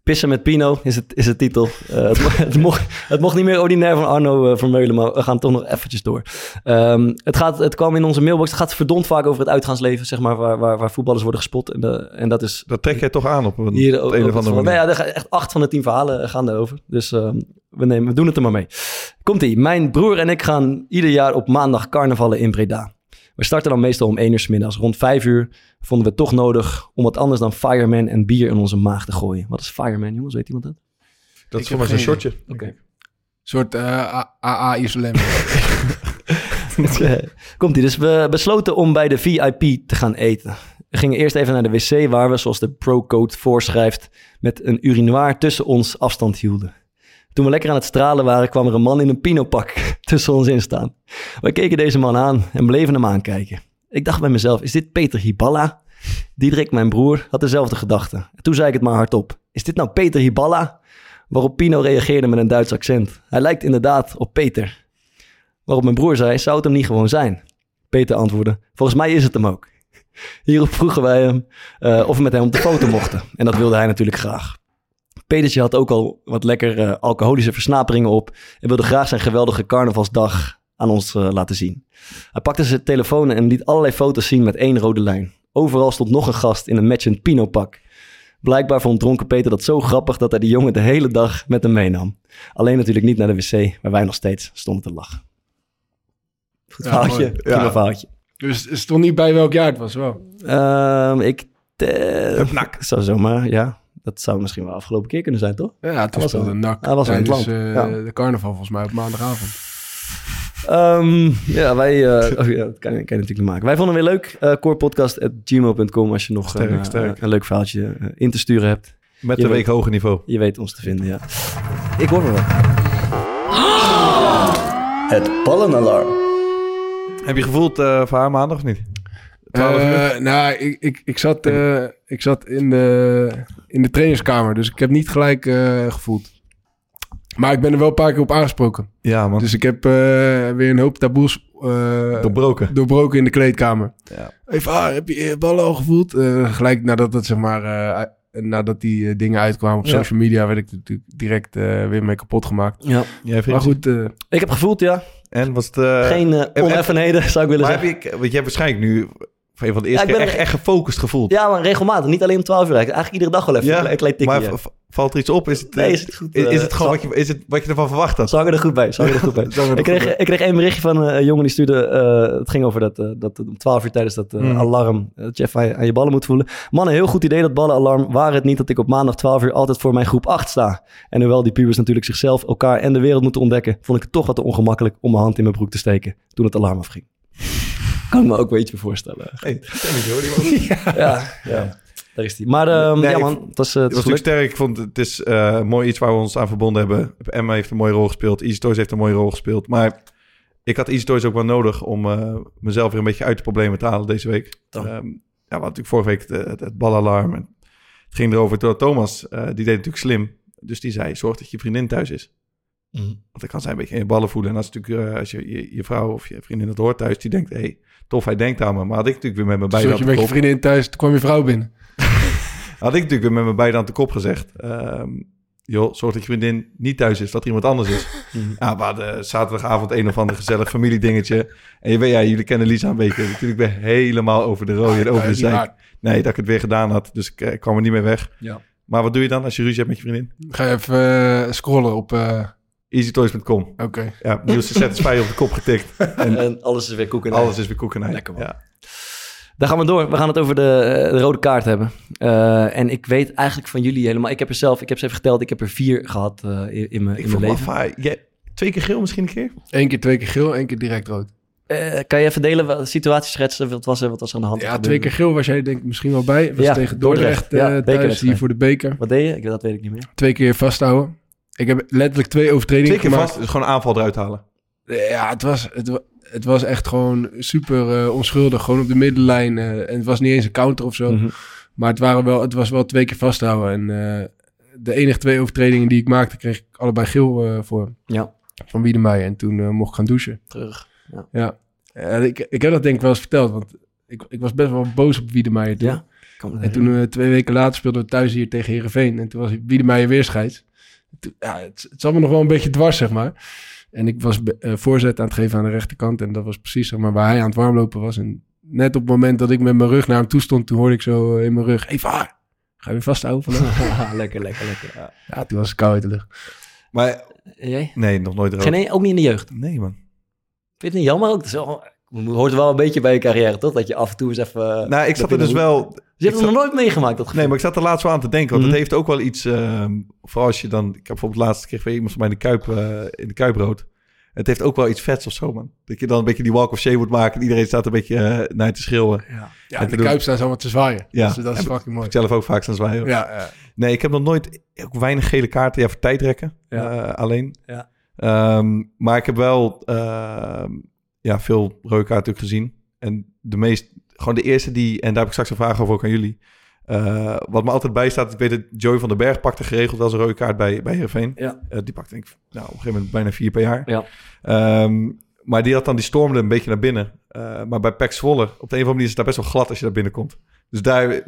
Pissen met Pino is het, is het titel. Het, het, mocht, het mocht niet meer ordinair van Arno Vermeulen, maar we gaan toch nog eventjes door. Ehm, het, gaat, het kwam in onze mailbox. Het gaat verdomd vaak over het uitgaansleven, zeg maar, waar, waar, waar voetballers worden gespot. En, de, en dat is Dat trek jij toch aan op een, hier op ook. een of andere manier. Nou ja, er echt acht van de tien verhalen gaan daarover. Dus ehm, we, nemen, we doen het er maar mee. Komt-ie. Mijn broer en ik gaan ieder jaar op maandag carnavallen in Breda. We starten dan meestal om 1 uur 's middags. Rond 5 uur vonden we het toch nodig om wat anders dan Fireman en bier in onze maag te gooien. Wat is Fireman, jongens? Weet iemand dat? Dat Ik is voor mij zo'n. Oké. Een soort eh, AA Islam. Komt ie. Dus we besloten om bij de VIP te gaan eten. We gingen eerst even naar de wc waar we, zoals de pro-code voorschrijft, met een urinoir tussen ons afstand hielden. Toen we lekker aan het stralen waren, kwam er een man in een pinopak tussen ons in staan. Wij keken deze man aan en bleven hem aankijken. Ik dacht bij mezelf, is dit Peter Hiballa? Diederik, mijn broer, had dezelfde gedachte. En toen zei ik het maar hardop. Is dit nou Peter Hiballa? Waarop Pino reageerde met een Duits accent. Hij lijkt inderdaad op Peter. Waarop mijn broer zei, zou het hem niet gewoon zijn? Peter antwoordde, volgens mij is het hem ook. Hierop vroegen wij hem eh, of we met hem op de foto mochten. En dat wilde hij natuurlijk graag. Petertje had ook al wat lekker eh, alcoholische versnaperingen op... en wilde graag zijn geweldige carnavalsdag aan ons eh, laten zien. Hij pakte zijn telefoon en liet allerlei foto's zien met één rode lijn. Overal stond nog een gast in een matchend Pino-pak. Blijkbaar vond dronken Peter dat zo grappig dat hij de jongen de hele dag met hem meenam. Alleen natuurlijk niet naar de wc, waar wij nog steeds stonden te lachen. Goed Ja, verhaaltje, prima Ja. verhaaltje. dus het stond niet bij welk jaar het was, wel. Ehm, ik eh, zou zomaar, ja. Dat zou misschien wel afgelopen keer kunnen zijn, toch? Ja, was toen speelde al- NAC hij was het tijdens land, eh, ja. de carnaval volgens mij op maandagavond. Ehm, ja, wij... eh, oh ja, dat kan, kan je natuurlijk niet maken. Wij vonden het weer leuk. eh corepodcast.gmail.com als je nog Sterk, een, eh, sterk. een leuk verhaaltje in te sturen hebt. Met Je de weet- week hoger niveau. Je weet ons te vinden, ja. Ik hoor me wel. Het ballenalarm. Heb je gevoeld eh voor haar maandag of niet? 12 uur? Eh, nou, ik, ik, ik, zat, eh, ik zat in de, in de trainerskamer, dus ik heb niet gelijk eh, gevoeld. Maar ik ben er wel een paar keer op aangesproken. Ja, man. Dus ik heb eh, weer een hoop taboes eh, Doorbroken. doorbroken in de kleedkamer. Ja. Even, ah, heb je ballen al gevoeld? Eh, gelijk nadat, het, zeg maar, eh, nadat die dingen uitkwamen op Ja. social media, werd ik natuurlijk direct eh, weer mee kapot gemaakt. Ja. Jij Maar goed, eh, Ik heb gevoeld, ja. En was het... Geen heb- oneffenheden, zou ik willen maar zeggen. heb je, want je hebt waarschijnlijk nu een van de eerste Ja, ik keer ben echt, echt gefocust gevoeld. Ja, maar regelmatig. Niet alleen om 12 uur. Eigenlijk iedere dag wel even. Ja, een klein, tikje. maar valt er iets op? Is het, Nee, eh, is het goed, Is, is eh, het gewoon wat je, is het wat je ervan verwacht had? Zag er goed bij. Zag er goed bij. Er ik, kreeg, bij. ik kreeg één berichtje van een jongen die stuurde... eh, het ging over dat, dat om 12 uur tijdens dat Mhm. alarm... dat je even aan je, ballen moet voelen. Mannen, heel goed idee dat ballenalarm. Waar het niet dat ik op maandag 12 uur altijd voor mijn groep 8 sta. En hoewel die pubers natuurlijk zichzelf, elkaar en de wereld moeten ontdekken... vond ik het toch wat te ongemakkelijk om mijn hand in mijn broek te steken... toen het alarm afging. Kan ik me ook wel iets meer voorstellen. Hey, ken ik hoor, die man. Ja, ja. Daar is die. Maar ehm, Nee, ja ik- man, het was, eh, het Het was natuurlijk sterk. Ik vond het is eh, mooi iets waar we ons aan verbonden hebben. Emma heeft een mooie rol gespeeld. Easy Toys heeft een mooie rol gespeeld. Maar ik had Easy Toys ook wel nodig om eh, mezelf weer een beetje uit de problemen te halen deze week. Dan. Ehm, ja, hadden natuurlijk vorige week het, het balalarm. En het ging erover. Had Thomas, eh, die deed natuurlijk slim. Dus die zei, zorg dat je vriendin thuis is. Mhm. Want dan kan zij een beetje in je ballen voelen. En als, natuurlijk, eh, als je, je je vrouw of je vriendin het hoort thuis, die denkt, hé, hey, tof, hij denkt aan me. Maar had ik natuurlijk weer met mijn beide je met je vriendin thuis, toen kwam je vrouw binnen. had ik natuurlijk weer met mijn beide aan de kop gezegd. ehm, joh, zorg dat je vriendin niet thuis is, dat er iemand anders is. Mhm. Ja, we hadden zaterdagavond een of ander gezellig familiedingetje. En je weet, ja, jullie kennen Lisa een beetje. Natuurlijk ben helemaal over de rode en over de zijk. Nee, dat ik het weer gedaan had. Dus ik, eh, ik kwam er niet meer weg. Ja. Maar wat doe je dan als je ruzie hebt met je vriendin? Ga je even eh, scrollen op... eh, EasyToys.com. Oké. Ja, nieuwste Satisfy op de kop getikt. En En alles is weer koek en ei. alles is weer koek en ei. Lekker, man. Ja. Daar gaan we door. We gaan het over de, eh, de rode kaart hebben. Eh, en ik weet eigenlijk van jullie helemaal... Ik heb er zelf, ik heb ze even geteld, ik heb er vier gehad eh, in, in mijn, Ik leven. af, ah, jij- twee keer geel misschien een keer? Eén keer, twee keer geel, één keer direct rood. Eh, kan je even delen, wat- de situatie schetsen? Wat was er, wat was er aan de hand? Ja, twee keer geel was jij denk ik misschien wel bij. Was Ja, tegen Dordrecht. Dordrecht, eh Ja, thuis, hier voor de beker. er? Wat deed je? Ik, dat weet ik niet meer. Twee keer vasthouden. Ik heb letterlijk twee overtredingen Twee keer gemaakt. vast, dus gewoon aanval eruit halen. Ja, het was, het, wa- het was echt gewoon super eh, onschuldig. Gewoon op de middenlijn. eh, en het was niet eens een counter of zo. Mhm. Maar het, waren wel, het was wel twee keer vasthouden. En eh, de enige twee overtredingen die ik maakte, kreeg ik allebei geel eh, voor. Ja. Van Wiedemeyer. En toen eh, mocht ik gaan douchen. Terug. Ja. Ik, ik heb dat denk ik wel eens verteld. Want ik, ik was best wel boos op Wiedemeyer toen. Ja. Kan me En toen eh, twee weken later speelden we thuis hier tegen Heerenveen. En toen was Wiedemeyer weer scheids. Ja, het, het zat me nog wel een beetje dwars, zeg maar. En ik was be- eh, voorzet aan het geven aan de rechterkant. En dat was precies zeg maar, waar hij aan het warmlopen was. En net op het moment dat ik met mijn rug naar hem toe stond... toen hoorde ik zo eh, in mijn rug... Hey, vaar! Ga je weer vasthouden vandaag? lekker, lekker, lekker. Ja. ja, toen was het koud uit de lucht. Maar jij? nee, nog nooit rood. Geen, één- ook niet in de jeugd. Nee, man. Vind je het niet jammer ook? Dat is wel, hoort wel een beetje bij je carrière, toch? Dat je af en toe eens even... Nou, ik zat er dus wel... Je hebt het zat- nog nooit meegemaakt, dat gevoel. Nee, maar ik zat er laatst wel aan te denken. Want Mhm. het heeft ook wel iets... ehm, vooral als je dan... Ik heb bijvoorbeeld laatst kreeg weer iemand van mij in de Kuip, eh, in de Kuip rood. Het heeft ook wel iets vets of zo, man. Dat je dan een beetje die walk of shame moet maken. En iedereen staat een beetje eh, naar je te schreeuwen. Ja. Ja, En de doen- Kuip staan allemaal te zwaaien. Ja. Dus dat is En- fucking mooi. Ik zelf ook vaak staan zwaaien. Ja, ja. Nee, ik heb nog nooit... Ook weinig gele kaarten. Ja, voor tijdrekken. Ja. eh, alleen. Ja. Ehm, maar ik heb wel ehm, ja, veel rode kaarten natuurlijk gezien. En de meest... Gewoon de eerste die... En daar heb ik straks een vraag over ook aan jullie. Eh, wat me altijd bijstaat, ik weet dat Joey van den Berg pakte geregeld wel eens een rode kaart bij, bij Heerenveen. Ja. Eh, die pakte denk ik nou, op een gegeven moment bijna vier per jaar. Ja. Ehm, maar die had dan, die stormde een beetje naar binnen. Eh, maar bij Pek Zwolle, op de een of andere manier is het daar best wel glad als je daar binnenkomt. Dus daar,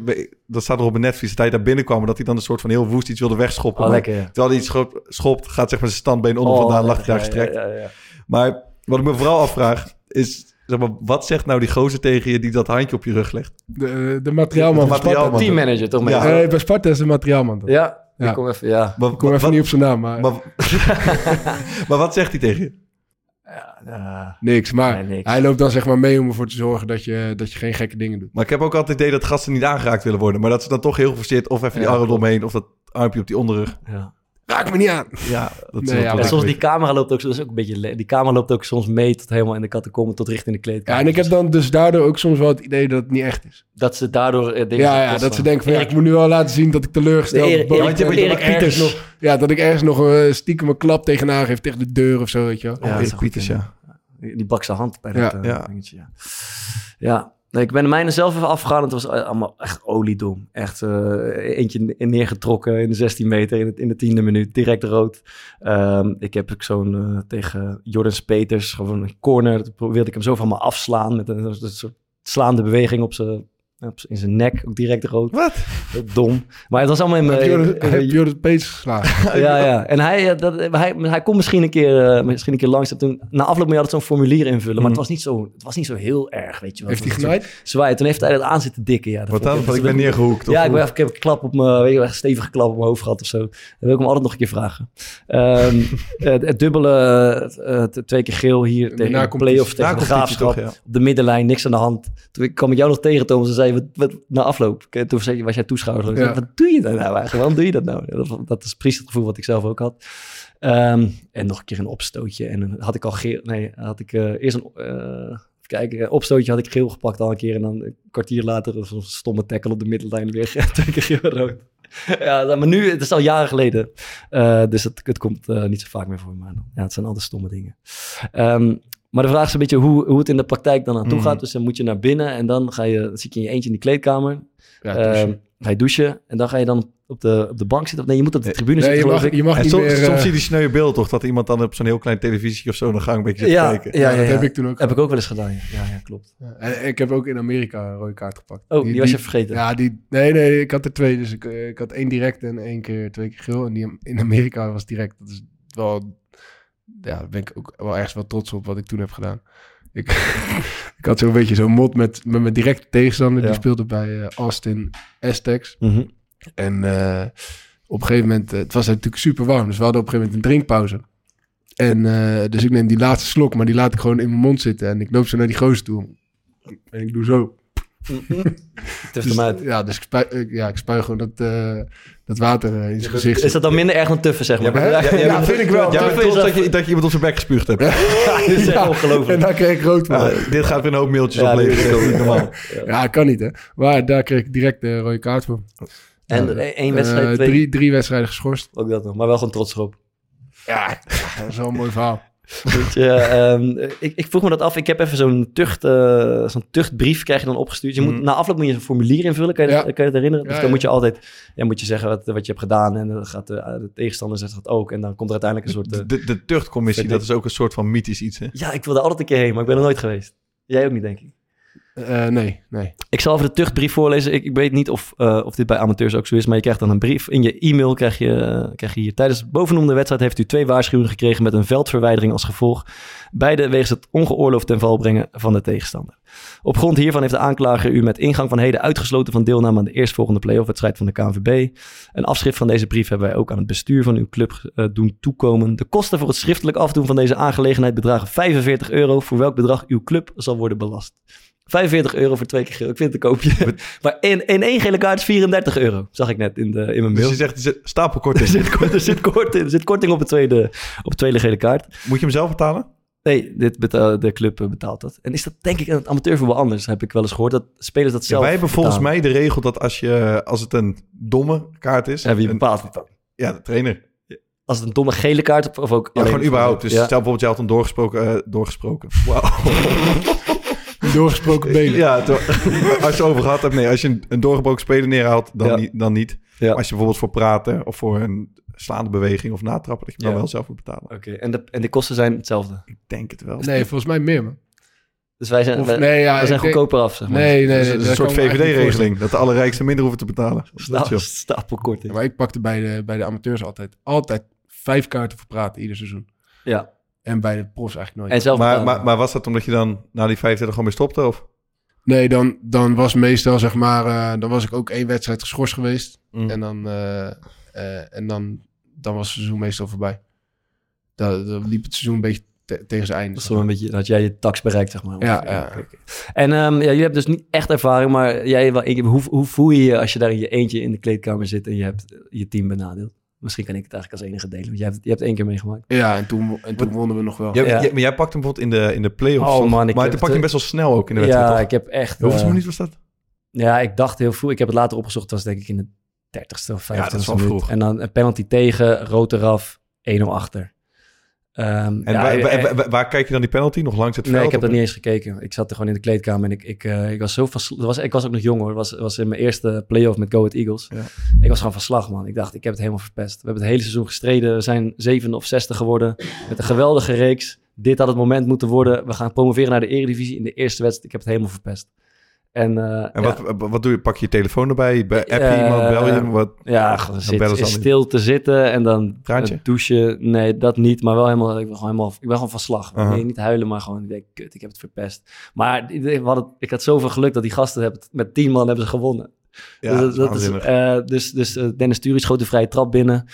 dat staat er op een netvlies, dat hij daar binnenkwam... en dat hij dan een soort van heel woest iets wilde wegschoppen. Oh, Maar lekker. ja. Terwijl hij iets schop- schopt, gaat zeg maar zijn standbeen onder Oh, vandaan, lag hij daar gestrekt. Ja, ja, ja. Maar wat ik me vooral afvraag, is... Zeg maar, wat zegt nou die gozer tegen je die dat handje op je rug legt? De, de materiaalman De van materiaalman. Sparta. Teammanager, toch? Ja. Nee, bij Sparta is de materiaalman. dan. ja. Ja. Ik kom even, ja. Maar, Ik kom even wat, niet op zijn naam, maar, maar, maar wat zegt hij tegen je? Ja, niks. Maar Nee, niks. hij loopt dan zeg maar mee om ervoor te zorgen dat je, dat je geen gekke dingen doet. Maar ik heb ook altijd het idee dat gasten niet aangeraakt willen worden. Maar dat ze dan toch heel geforceerd of even die arm omheen... of dat armpje op die onderrug. ja. Raak me niet aan. Ja, dat Nee, ja, En soms die camera loopt ook, dat is ook een beetje, die camera loopt ook soms mee tot helemaal in de catacomben, tot richting de kleedkamer. Ja, en ik heb dan dus daardoor ook soms wel het idee dat het niet echt is. Dat ze daardoor eh, dingen Ja, ja dat ze denken van ja, ik moet nu wel laten zien dat ik teleurgesteld ben. Erik Pieters. nog, Ja, dat ik ergens nog eh, stiekem een klap tegenaan geef tegen de deur of zo, weet je wel. Ja, Erik Pieters, goed ja. Die die bak zijn hand bij Ja. dat eh, Ja. dingetje. Ja, ja. Nee, ik ben mijne zelf even afgegaan. Het was eh, allemaal echt oliedom. Echt eh, eentje neergetrokken in de 16 meter in, het, in de tiende minuut. Direct rood. Ehm, ik heb zo'n eh, tegen Jordan Peters, gewoon een corner. Wilde ik hem zo van me afslaan. Met een, een soort slaande beweging op zijn- in zijn nek. Ook direct rood. Wat? Dom. Maar het was allemaal in mijn... heb je het pees geslagen? ja, ja. En hij, eh, dat, hij, hij kon misschien een keer, eh, misschien een keer langs. En Toen, na afloop moet je altijd zo'n formulier invullen. Maar Mhm. het, was niet zo, het was niet zo heel erg, weet je wel. Heeft hij Het was genaaid? zo Zwaai. Toen heeft hij dat aan zitten dikken. Ja, Wat dan? Want ik ben neergehoekt. of Ja, ik, ben, ik heb een klap op mijn, weet je, een stevige klap op mijn hoofd gehad of zo. Dat wil ik hem altijd nog een keer vragen. Ehm, het, het dubbele, eh, twee keer geel hier tegen de play-off tegen de graafschap. Op de middenlijn, niks aan de hand. Toen ik kwam ik jou nog tegen, Thomas, en zei, wat, wat, na afloop. Toen je- was jij toeschouwer. Ja. Wat doe je dan nou eigenlijk? Waarom doe je dat nou? Dat, dat is precies het gevoel wat ik zelf ook had. Ehm, en nog een keer een opstootje. En dan had ik al geel, nee, had ik eh, eerst een, eh, even kijken, een opstootje had ik geel gepakt al een keer. En dan een kwartier later zo'n stomme tackle op de middenlijn weer twee keer geel rood. Ja, maar nu, het is al jaren geleden. Eh, dus het, het komt eh, niet zo vaak meer voor. Maar ja, het zijn altijd stomme dingen. Ehm, maar de vraag is een beetje hoe, hoe het in de praktijk dan aan toe Mhm. gaat. Dus dan moet je naar binnen en dan ga je, dan zit je in je eentje in die kleedkamer. Ja, douchen. ga je douchen en dan ga je dan op de, op de bank zitten. Of nee, je moet op de tribune Nee, zitten, je geloof mag, ik. je mag En niet soms, meer... soms eh, zie je die sneuwe beeld toch, dat iemand dan op zo'n heel klein televisie of zo in de gang een beetje zit ja, te kijken. ja, Ja, ja, dat heb ik toen ook Heb ik ook wel eens gedaan, ja. Ja, ja klopt. Ja, en ik heb ook in Amerika een rode kaart gepakt. Oh, die was je vergeten. Ja, die, nee, nee, ik had er twee. Dus ik, eh, ik had één direct en één keer, twee keer geel. En die in Amerika was direct. Dat is wel, ja, daar ben ik ook wel ergens wel trots op wat ik toen heb gedaan. Ik, ik had zo'n beetje zo'n mot met, met mijn directe tegenstander. Ja. Die speelde bij eh, Austin Aztecs. Mhm. En eh, op een gegeven moment, eh, het was natuurlijk super warm. Dus we hadden op een gegeven moment een drinkpauze. En dus ik neem die laatste slok, maar die laat ik gewoon in mijn mond zitten. En ik loop zo naar die gozer toe. En ik doe zo. Uit. Ja, dus ik spuig, ik- ja, ik gewoon dat, eh, dat water eh, in zijn gezicht. Is dat dan minder erg dan tuffen, zeg maar? Ja, ja, ja, vind ik wel. Ja, is dat je, dat je iemand op zijn bek gespuugd hebt. dit is echt Ja, En ongelooflijk. daar kreeg ik rood van. Ja, dit gaat weer een hoop mailtjes Ja, opleveren. niet normaal. Ja, kan niet, hè. Maar daar kreeg ik direct de rode kaart voor. En Ja, één wedstrijd, eh, twee... drie, drie wedstrijden geschorst. Ook dat nog, maar wel gewoon trots erop. Ja, dat is wel een mooi verhaal. Weet je, ehm, ik, ik vroeg me dat af. Ik heb even zo'n tucht, eh, zo'n tuchtbrief krijg je dan opgestuurd. Je moet, Mhm. Na afloop moet je een formulier invullen. Kan je, dat, kan je dat herinneren? Dus dan ja. moet je altijd ja, moet je zeggen wat, wat je hebt gedaan. En dan gaat de, de tegenstander zegt dat ook. En dan komt er uiteindelijk een soort... eh, De, de tuchtcommissie, dat is ook een soort van mythisch iets. Hè? ja, ik wilde altijd een keer heen, maar ik ben er nooit geweest. Jij ook niet, denk ik. Eh, nee, nee. Ik zal even de tuchtbrief voorlezen. Ik, ik weet niet of, eh, of dit bij amateurs ook zo is, maar je krijgt dan een brief. In je e-mail krijg je, eh, hier. Tijdens de bovenoemde wedstrijd heeft u twee waarschuwingen gekregen met een veldverwijdering als gevolg. Beide wegens het ongeoorloofd ten val brengen van de tegenstander. Op grond hiervan heeft de aanklager u met ingang van heden uitgesloten van deelname aan de eerstvolgende playoff-wedstrijd van de KNVB. Een afschrift van deze brief hebben wij ook aan het bestuur van uw club doen toekomen. De kosten voor het schriftelijk afdoen van deze aangelegenheid bedragen 45 euro, voor welk bedrag uw club zal worden belast. 45 euro voor twee keer geel. Ik vind het een koopje. maar in, in één gele kaart is 34 euro. Zag ik net in, de, in mijn Dus mail. je zegt, er zit stapelkorting. er, zit, er, zit korting, er zit korting op de tweede, op de tweede gele kaart. Moet je hem zelf betalen? Nee, dit betaal, de club betaalt dat. En is dat denk ik in het amateurvoetbal anders? Heb ik wel eens gehoord dat spelers dat Ja, zelf wij hebben volgens betalen. mij de regel dat als, je, als het een domme kaart is... Ja, wie bepaalt het dan? Ja, de trainer. Als het een domme gele kaart of, of ook... Ja, gewoon überhaupt. Dus Ja. stel bijvoorbeeld, jij had een doorgesproken... eh, doorgesproken. Wauw. Doorgesproken benen. Ja, als je over gehad hebt, nee. Als je een, een doorgebroken speler neerhaalt, dan, Ja. niet, dan niet. Ja. Maar als je bijvoorbeeld voor praten of voor een slaande beweging of natrappen, dat je hem dan wel zelf moet betalen. Oké, en, de, en de kosten zijn hetzelfde? Ik denk het wel. Nee, volgens mij meer, man. Dus wij zijn, Of, wij, nee, ja, wij zijn denk- goedkoper af, zeg maar. Nee, nee, nee. Dus het is een dat soort VVD-regeling. Dat de allerrijksten minder hoeven te betalen. Dat. Stapelkorting. Ja, maar ik pakte bij de, bij de amateurs altijd, altijd vijf kaarten voor praten ieder seizoen. Ja. En bij de profs eigenlijk nooit. En zelf Maar, maar, maar was dat omdat je dan na die 25 gewoon mee stopte? Of? Nee, dan, dan was meestal zeg maar, eh, dan was ik ook één wedstrijd geschorst geweest. Mm. En dan, eh, eh, en dan, dan was het seizoen meestal voorbij. Dan, dan liep het seizoen een beetje te- tegen zijn einde. Dat zeg maar. een beetje dat jij je tax bereikt, zeg maar. Ja, ja. En ehm, ja, jullie hebben dus niet echt ervaring, maar jij wel. Hoe, hoe voel je je als je daar in je eentje in de kleedkamer zit en je hebt je team benadeeld? Misschien kan ik het eigenlijk als enige delen, want jij hebt, je hebt het één keer meegemaakt. Ja, en toen, en toen wonnen we nog wel. Ja, Ja. jij- maar jij pakt hem bijvoorbeeld in de, in de play-offs. Oh, man, ik maar toen pak je hem best wel snel ook in de wedstrijd, ja, toch? ik heb echt... Hoeveel eh, minuut was dat? Ja, ik dacht heel vroeg. Ik heb het later opgezocht. Het was denk ik in de 30ste of 25ste dat is wel vroeg. En dan een penalty tegen, rood eraf, 1-0 achter. Ehm, En ja, waar, eh, waar, waar- waar kijk je dan die penalty? Nog langs het veld? Nee, ik heb dat niet eens gekeken. Ik zat er gewoon in de kleedkamer en ik, ik, eh, ik was zo van... Was, ik was ook nog jong hoor. Het was, was in mijn eerste play-off met Go Ahead Eagles. Ja. Ik was gewoon van slag man. Ik dacht, ik heb het helemaal verpest. We hebben het hele seizoen gestreden. We zijn zeven of zesde geworden. Met een geweldige reeks. Dit had het moment moeten worden. We gaan promoveren naar de eredivisie in de eerste wedstrijd. Ik heb het helemaal verpest. En, eh, En ja. wat, wat doe je? Pak je je telefoon erbij? App je Eh, iemand? Bel je? Wat? Ja, Dan zit, dan stil te zitten en dan eh, douchen. Nee, dat niet. Maar wel helemaal, ik ben gewoon helemaal, ik ben gewoon van slag. Nee, niet huilen, maar gewoon, ik denk, kut, ik heb het verpest. Maar we hadden, ik had zoveel geluk dat die gasten hebben, met tien man hebben ze gewonnen. Ja, dus, dat is dus, dus Dennis Turi schoot de vrije trap binnen.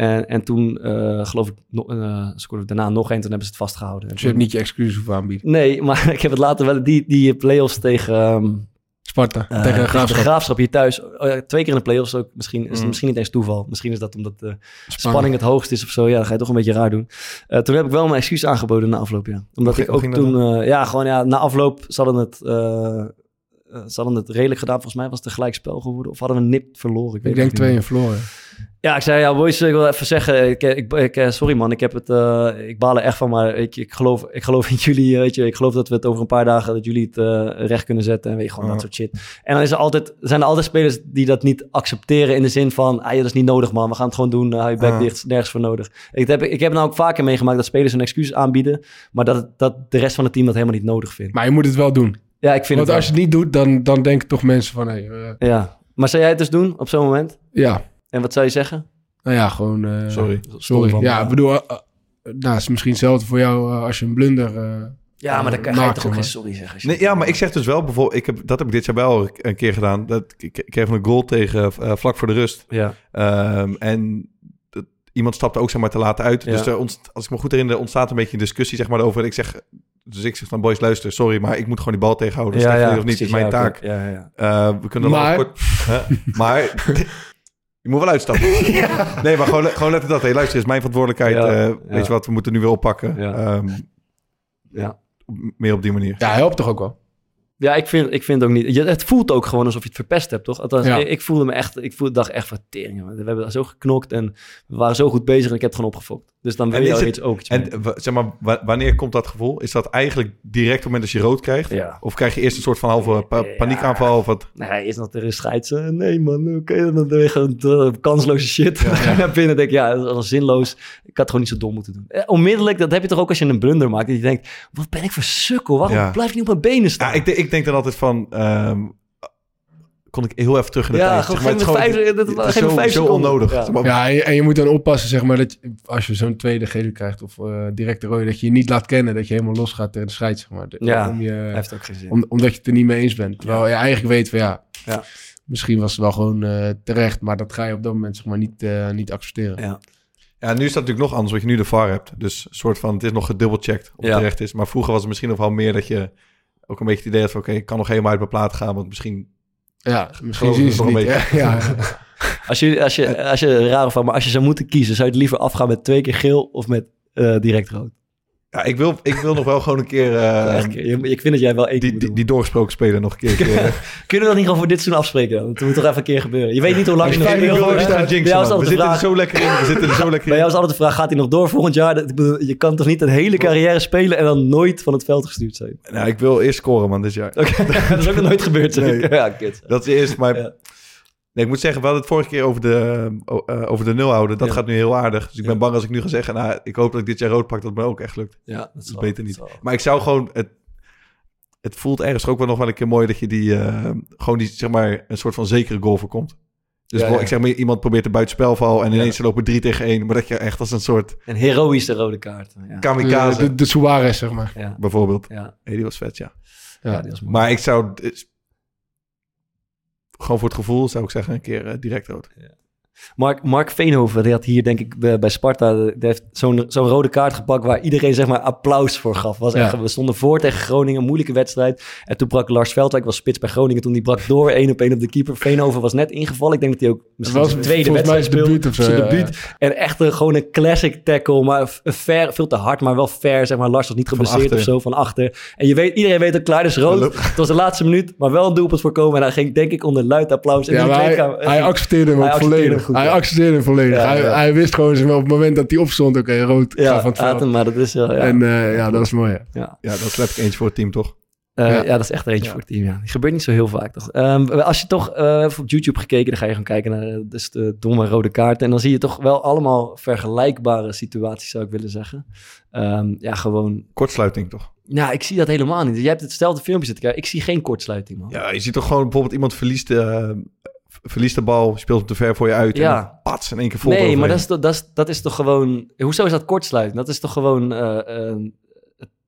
En, en toen, eh, geloof ik, no, eh, scoorde daarna nog één. Toen hebben ze het vastgehouden. En Dus je hebt niet je excuses hoeven aanbieden. Nee, maar ik heb het later wel, die, die play-offs tegen... ehm, Sparta, eh, tegen de Graafschap. hier thuis. Oh twee keer in de play-offs ook. Misschien is het Mm. misschien niet eens toeval. Misschien is dat omdat de spanning het hoogst is of zo. Ja, dan ga je toch een beetje raar doen. Toen heb ik wel mijn excuus aangeboden na afloop, ja. Omdat ik ook toen... ja, gewoon ja, na afloop hadden het... ze hadden het redelijk gedaan. Volgens mij was het een gelijk spel geworden. Of hadden we een nip verloren. Ik, weet Ik denk twee en verloren. Ja, ik zei, ja, boys, ik wil even zeggen, ik, ik, ik, eh, sorry man, ik heb het, eh, ik baal er echt van, maar weet je, ik geloof, ik geloof in jullie, eh, weet je, ik geloof dat we het over een paar dagen, dat jullie het recht kunnen zetten en weet je, gewoon dat soort shit. En dan is er altijd, zijn er altijd spelers die dat niet accepteren in de zin van, ah ja, dat is niet nodig man, we gaan het gewoon doen, hou je bek dicht, nergens voor nodig. Ik heb, ik heb nou ook vaker meegemaakt dat spelers een excuus aanbieden, maar dat, dat de rest van het team dat helemaal niet nodig vindt. Maar je moet het wel doen. Ja, ik vind Want het als je het niet doet, dan, dan denken toch mensen van... Hey, wel. Ja, maar zou jij het dus doen op zo'n moment? ja, En wat zou je zeggen? nou ja, gewoon... eh, Sorry. Sorry. van, ja, ja. ik bedoel... eh, eh, nou, het is misschien hetzelfde voor jou als je een blunder... eh, Ja, maar dan kan je maakt, toch ook geen sorry zeggen. als je Nee, ja, maar ik zeg dus wel bijvoorbeeld, ik heb, dat heb ik dit jaar wel een keer gedaan. Dat, ik, ik kreeg een goal tegen vlak voor de rust. Ja. Ehm, en dat- iemand stapte ook zeg maar te laat uit. Ja. Dus er ontst- als ik me goed herinner, ontstaat een beetje een discussie zeg maar over. Ik zeg, dus ik zeg dan boys, luister, sorry, maar ik moet gewoon die bal tegenhouden. Dus ja, of niet, is mijn ja, taak. Ja, ja, ja. Eh, we kunnen Maar- kort... Maar je moet wel uitstappen. Nee, maar gewoon, gewoon let op dat. Hey, luister, het is mijn verantwoordelijkheid. Ja, eh, ja. Weet je wat, we moeten nu weer oppakken. Ja. Ehm, Ja. Meer op die manier. Ja, helpt toch ook wel? Ja, ik vind, ik vind ook niet. Je, het voelt ook gewoon alsof je het verpest hebt, toch? Althans, Ja. ik, ik voelde me echt. Ik voelde, dacht echt van tering. We hebben zo geknokt en we waren zo goed bezig en ik heb het gewoon opgefokt. Dus dan wil je het- iets ook En zeg maar, wa- wanneer komt dat gevoel? Is dat eigenlijk direct op het moment dat je rood krijgt? Ja. Of krijg je eerst een soort van halve pa- paniekaanval? Of wat? Nee, is dat er een scheids? Nee, man. Oké, dan doe je gewoon eh, kansloze shit. Je naar binnen denk ik, ja, dat was zinloos. Ik had gewoon niet zo dom moeten doen. Eh, onmiddellijk, dat heb je toch ook als je een blunder maakt. Dat je denkt, wat ben ik voor sukkel? Waarom Ja. blijf ik niet op mijn benen staan? Ja, ik, ik denk dan altijd van... ehm, kon ik heel even terug in de Ja, tijd. gewoon Zeg maar, het vijf- gewoon- dat- me zo, vijf zo onnodig. Ja. Zeg maar, Ja, en je, en je moet dan oppassen, zeg maar, dat je- als je zo'n tweede gele krijgt of eh directe rode, dat je je niet laat kennen, dat je helemaal losgaat tegen de scheids, zeg maar. De- Ja, om je, heeft ook geen zin. om, omdat je het er niet mee eens bent. Terwijl je eigenlijk weet van ja, Ja. misschien was het wel gewoon eh, terecht, maar dat ga je op dat moment zeg maar niet, eh, niet accepteren. Ja. Ja, nu is dat natuurlijk nog anders, wat je nu de VAR hebt. Dus een soort van, het is nog gedubbelcheckt of Ja. het terecht is. Maar vroeger was het misschien nog wel meer dat je ook een beetje het idee had van... oké, ik kan nog helemaal uit mijn plaat gaan, want misschien... Ja, misschien zien ze nog het een niet. beetje. Ja, ja. Als je, als je, als je raar van, maar als je zou moeten kiezen, zou je het liever afgaan met twee keer geel of met eh, direct rood? Ja, ik wil, ik wil nog wel gewoon een keer... eh, ik vind dat jij wel één die, die, doorgesproken speler nog een keer... eh, Kunnen we dat niet gewoon voor dit seizoen afspreken? Dat moet toch even een keer gebeuren. Je weet niet hoe lang je nog Bij. We zitten er zo lekker in. We zitten er zo lekker bij in. jou is altijd de vraag, gaat hij nog door volgend jaar? Dat, ik bedoel, je kan toch niet een hele carrière spelen en dan nooit van het veld gestuurd zijn? Nou, ik wil eerst scoren, man, dit jaar. Oké, dat is ook nog nooit gebeurd. zeg ik. Nee. Ja, kut. Dat is eerst, maar... Ja. Nee, ik moet zeggen, we hadden het vorige keer over de, o- eh, over de nul houden. Dat Ja. gaat nu heel aardig. Dus ik ben Ja. bang als ik nu ga zeggen... Nou, ik hoop dat ik dit jaar rood pak, dat het me ook echt lukt. Ja, dat Dat is wel- beter niet. wel- Maar ik zou gewoon... Het, het voelt ergens ook wel nog wel een keer mooi dat je die... eh, gewoon die, zeg maar, een soort van zekere goal voorkomt. Dus Ja, bijvoorbeeld, ja. ik zeg maar, iemand probeert de buitenspelval... en ineens lopen drie tegen één. Maar dat je echt als een soort Een heroïsche rode kaart. Ja, kamikaze... De, de, de Suarez, zeg maar. ja, bijvoorbeeld. ja. Hey, die was vet, ja. Ja. ja die was mooi. Maar ik zou... Gewoon voor het gevoel zou ik zeggen een keer eh, direct rood. Mark, Mark Veenhoven, die had hier denk ik bij, bij Sparta, die heeft zo'n zo'n rode kaart gepakt waar iedereen zeg maar applaus voor gaf. Was Ja. echt, we stonden voor tegen Groningen, een moeilijke wedstrijd. En toen brak Lars Veldwijk, was spits bij Groningen, toen die brak door, één op één op de keeper. Veenhoven was net ingevallen. Ik denk dat hij ook misschien was zijn tweede volgens mij wedstrijd speelde. debuut of zo, Zijn ja, debuut. En echt een, gewoon een classic tackle, maar fair, veel te hard, maar wel fair. Zeg maar, Lars was niet Van geblesseerd of zo, van achter. En je weet, iedereen weet ook klaar, dus rood. Het was de laatste minuut, maar wel een doelpunt voorkomen. En hij ging denk ik onder luid applaus. En Ja, in de maar hij, hij accepteerde hem ook volledig. Goed, hij ja. accepteerde hem volledig. Ja, hij, ja. hij wist gewoon zeg maar, op het moment dat hij opstond, oké, rood, ga Ja, van het maar dat is wel... Ja. En eh, ja, dat is mooi. Ja. ja. Ja, dat slap ik eentje voor het team, toch? Eh, ja. Ja. dat is echt er eentje voor het team. Ja. Die gebeurt niet zo heel vaak, toch? Ehm, als je toch eh, even op YouTube gekeken, dan ga je gewoon kijken naar dus de domme rode kaarten. En dan zie je toch wel allemaal vergelijkbare situaties, zou ik willen zeggen. Ehm, ja, gewoon... Kortsluiting, toch? Nou, ik zie dat helemaal niet. Jij hebt hetzelfde filmpje zitten kijken. Ik zie geen kortsluiting, man. Ja, je ziet toch gewoon bijvoorbeeld iemand verliest de, verliest de bal, speelt hem te ver voor je uit. Ja. En dan pats in één keer vol. nee, maar dat is, toch- dat, is, dat is toch gewoon... Hoezo is dat kortsluiting? Dat is toch gewoon eh, eh,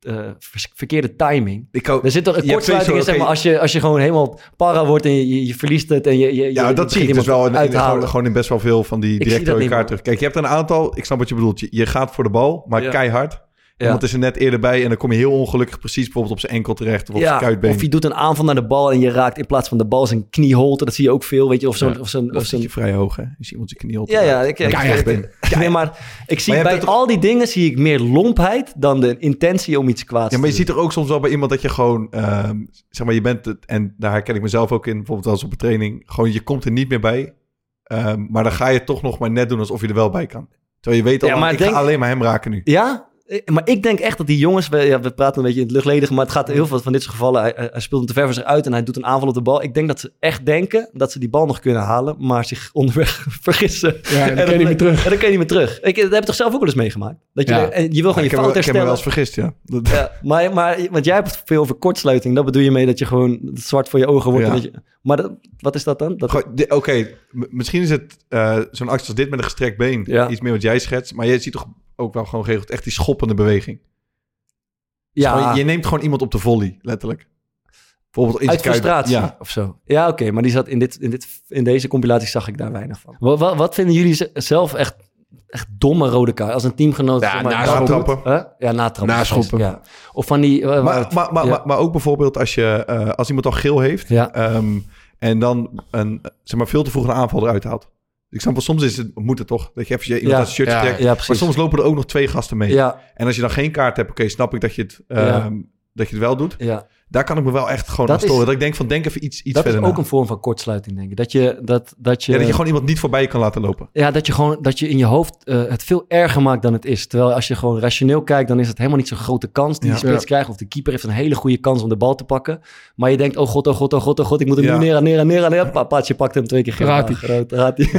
eh, verkeerde timing? Ik hou- Er zit toch een Je kortsluiting is, sowieso- zeg maar, als je, als je gewoon helemaal para wordt en je, je, je verliest het en je... je Ja, je, dat je zie ik begint dus wel in, in- gewoon, in best wel veel van die directe niet, kaarten. Kijk, je hebt een aantal, ik snap wat je bedoelt. Je, je gaat voor de bal, maar Ja. keihard. Ja. Iemand is er net eerder bij en dan kom je heel ongelukkig precies bijvoorbeeld op zijn enkel terecht of op zijn kuitbeen. of je doet een aanval naar de bal en je raakt in plaats van de bal zijn knieholte. Dat zie je ook veel, weet je. Of zo'n... Ja. Of zo'n Of zo'n vrij hoog, hè? Je ziet iemand zijn knie op. ja, ja. Ik, ik, ik- ben. nee, maar ik zie Maar bij al die dingen zie ik meer lompheid dan de intentie om iets kwaads Ja, maar je te ziet er ook soms wel bij iemand dat je gewoon, ehm, zeg maar, je bent het, en daar herken ik mezelf ook in, bijvoorbeeld als op een training, gewoon je komt er niet meer bij. Ehm, maar dan ga je toch nog maar net doen alsof je er wel bij kan. Terwijl je weet al, Ja, lang, maar ik denk- ga alleen maar hem raken nu. Ja, maar ik denk echt dat die jongens... We, ja, we praten een beetje in het luchtledige, maar het gaat heel veel van dit soort gevallen. Hij, hij- speelt hem te ver voor zich uit en hij doet een aanval op de bal. Ik denk dat ze echt denken dat ze die bal nog kunnen halen, maar zich onderweg vergissen. Ja, en dan kan je niet meer terug. En dan kun je niet meer terug. Ik, dat heb je toch zelf ook wel eens meegemaakt? Dat je, Ja. en je wil gewoon ik je fout me- ik heb me wel herstellen. eens vergist, ja. Dat- Ja, maar, maar, want jij hebt veel over kortsluiting. Dat bedoel je mee dat je gewoon zwart voor je ogen wordt. Ja. En dat je, maar dat, wat is dat dan? Dat, Oké, misschien is het eh, zo'n actie als dit met een gestrekt been. Iets meer wat jij schetst. Maar je ziet toch ook wel gewoon geregeld echt die schoppende beweging. Dus ja, gewoon- je neemt gewoon iemand op de volley, letterlijk. Bijvoorbeeld in uit frustratie Ja. of zo. Ja, oké. maar die zat in, dit, in, dit, in deze compilatie zag ik daar weinig van. Wat, wat, wat vinden jullie ze- zelf echt, echt domme rode kaart? Als een teamgenoot... Ja, zeg maar, naschoppen. Natrappen. Huh? Ja, natrappen. Naschoppen. Ja. Of van die... Maar, maar, maar, ja. maar, maar ook bijvoorbeeld als, je, eh, als iemand al geel heeft... Ja. ehm, en dan een, zeg maar, veel te vroeg een aanval eruit haalt. Ik snap wel, soms is het, moet het toch, dat je even je iemand Ja, shirtje trekt. ja, maar soms lopen er ook nog twee gasten mee. En als je dan geen kaart hebt, oké, snap ik dat je, het, ehm, dat je het wel doet. ja. Daar kan ik me wel echt gewoon Dat aan storen. is- Dat ik denk van, denk even iets, iets dat is verder ook na. een vorm van kortsluiting, denk ik. Dat je... Dat, dat je, Ja, dat je gewoon iemand niet voorbij kan laten lopen. Ja, dat je gewoon dat je in je hoofd eh, het veel erger maakt dan het is. Terwijl als je gewoon rationeel kijkt, dan is het helemaal niet zo'n grote kans die Ja. de spits Ja. krijgt. Of de keeper heeft een hele goede kans om de bal te pakken. Maar je denkt, oh god, oh god, oh god, oh god, ik moet hem Ja. nu neer, neer, neer, neer. Pa, Paatje pakt hem twee keer. Gaat-ie. Ah, groot, gaat-ie.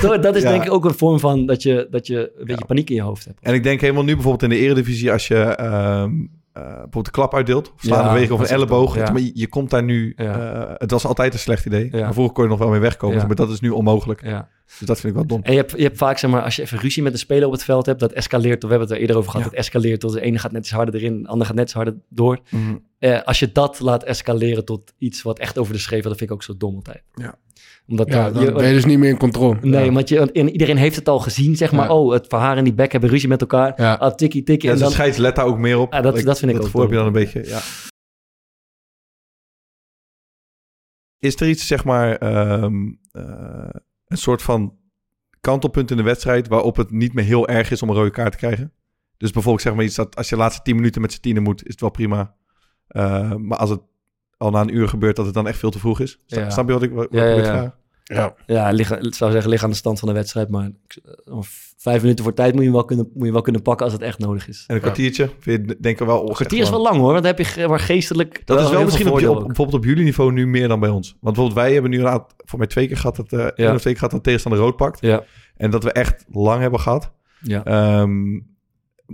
dat dat is Ja. denk ik ook een vorm van dat je, dat je een beetje paniek in je hoofd hebt. En ik denk helemaal nu bijvoorbeeld in de eredivisie... als je ehm, eh, bijvoorbeeld de klap uitdeelt... of slaande Ja, beweging of een elleboog... ja. maar je, je komt daar nu... Ja. eh, het was altijd een slecht idee. Ja. Maar vroeger kon je nog wel mee wegkomen. Ja. Maar dat is nu onmogelijk. Ja. Dus dat vind ik wel dom. En je hebt, je hebt vaak, zeg maar, als je even ruzie met een speler op het veld hebt, dat escaleert. We hebben het er eerder over gehad. Ja. Dat escaleert tot de ene gaat net iets harder erin, de ander gaat net iets harder door. Mhm. Eh, als je dat laat escaleren tot iets wat echt over de schreef, dat vind ik ook zo dom altijd. Ja. Omdat Ja, dan je- ben je dus niet meer in controle. Nee, Ja. want je, want iedereen heeft het al gezien, zeg maar. Ja. Oh, het verhaar en die bek hebben ruzie met elkaar. Ja. Ah, tikkie, tikkie. Ja, en dus dan, scheids let daar ook meer op. Ja, dat- dat vind ik ook heb je dan een beetje, ja. Is er iets, zeg maar, ehm, eh, een soort van kantelpunt in de wedstrijd... waarop het niet meer heel erg is om een rode kaart te krijgen? Dus bijvoorbeeld zeg maar iets dat als je de laatste 10 minuten met z'n tienen moet... is het wel prima. Eh, maar als het al na een uur gebeurt, dat het dan echt veel te vroeg is. Snap, Ja. snap je wat ik, wat, Ja, ja, ik ja. vraag? Ja. ja, ik zou zeggen, liggen aan de stand van de wedstrijd. Maar eh, vijf minuten voor tijd moet je, wel kunnen, moet je wel kunnen pakken als het echt nodig is. En een kwartiertje, vind je, denk ik wel... oh, Een kwartier is wel lang hoor, want dan heb je maar geestelijk... Dat is wel misschien op, bijvoorbeeld op jullie niveau nu meer dan bij ons. Want bijvoorbeeld wij hebben nu een aantal, voor mij twee keer gehad dat, eh één of twee keer gehad dat tegenstander rood pakt. Ja, En dat we echt lang hebben gehad. ja. Ehm,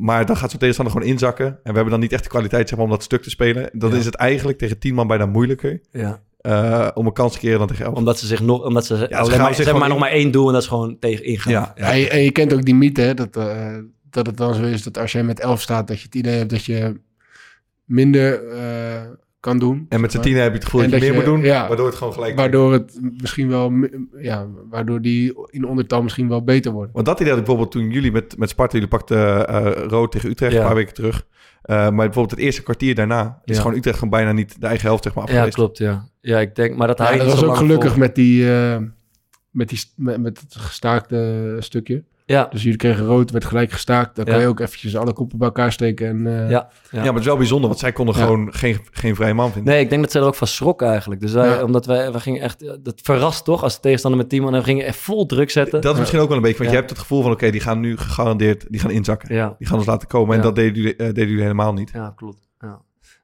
maar dan gaat zo'n tegenstander gewoon inzakken. En we hebben dan niet echt de kwaliteit zeg maar, om dat stuk te spelen. Dan Ja. is het eigenlijk tegen tien man bijna moeilijker ja. eh, om een kans te keren dan tegen elf. Omdat ze zich nog... Omdat ze, alleen gaan maar, ze maar nog maar één doel en dat is gewoon tegen ingaan. Ja. Ja, en, je, en je kent ook die mythe, hè, dat, eh, dat het dan zo is dat als jij met elf staat, dat je het idee hebt dat je minder eh, kan doen. En met z'n tien heb je het gevoel dat je dat meer moet doen. ja. waardoor het gewoon gelijk Waardoor het misschien wel, ja, waardoor die in ondertal misschien wel beter wordt. Want dat idee had ik bijvoorbeeld toen jullie met, met Sparta... jullie pakten eh, rood tegen Utrecht Ja. een paar weken terug. Eh, maar bijvoorbeeld het eerste kwartier daarna... is Ja. gewoon Utrecht gewoon bijna niet de eigen helft zeg maar, Ja, klopt, ja. Ja, ik denk... Maar dat Ja, hij dat was ook gelukkig met, die, eh, met, die, met het gestaakte stukje. Ja, Dus jullie kregen rood, werd gelijk gestaakt. Dan Ja. kan je ook eventjes alle koppen bij elkaar steken. En, eh, ja. Ja. maar het is wel bijzonder, want zij konden Ja. gewoon geen, geen vrije man vinden. Nee, ik denk dat ze er ook van schrokken eigenlijk. Dus wij, Ja. omdat wij, wij gingen echt... Dat verrast toch, als de tegenstander met 10 man... En we gingen echt vol druk zetten. Dat is misschien ook wel een beetje, want Ja. je hebt het gevoel van... oké, die gaan nu gegarandeerd die gaan inzakken. Ja, Die gaan ons laten komen. En Ja. dat deden jullie, eh, deden jullie helemaal niet. ja klopt.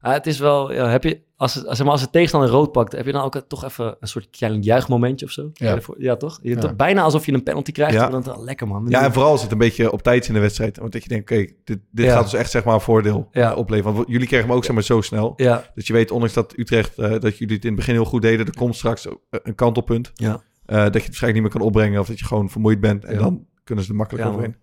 Ah, het is wel... Ja, heb je, als, het, als, zeg maar, als de tegenstander rood pakt... heb je dan ook toch even een soort klein juichmomentje of zo? Ja. ja toch? Je, Ja. toch? Bijna alsof je een penalty krijgt. Ja. Dan lekker man. Ja, en vooral als het een beetje op tijd is in de wedstrijd. Want dat je denkt, oké, dit, dit gaat ons echt zeg maar een voordeel opleveren. Want jullie kregen hem ook zeg maar zo snel. Ja, Dat je weet, ondanks dat Utrecht, eh, dat jullie het in het begin heel goed deden. Er komt straks eh, een kantelpunt. ja. eh, dat je het waarschijnlijk niet meer kan opbrengen. Of dat je gewoon vermoeid bent. En dan kunnen ze er makkelijk Ja, overheen.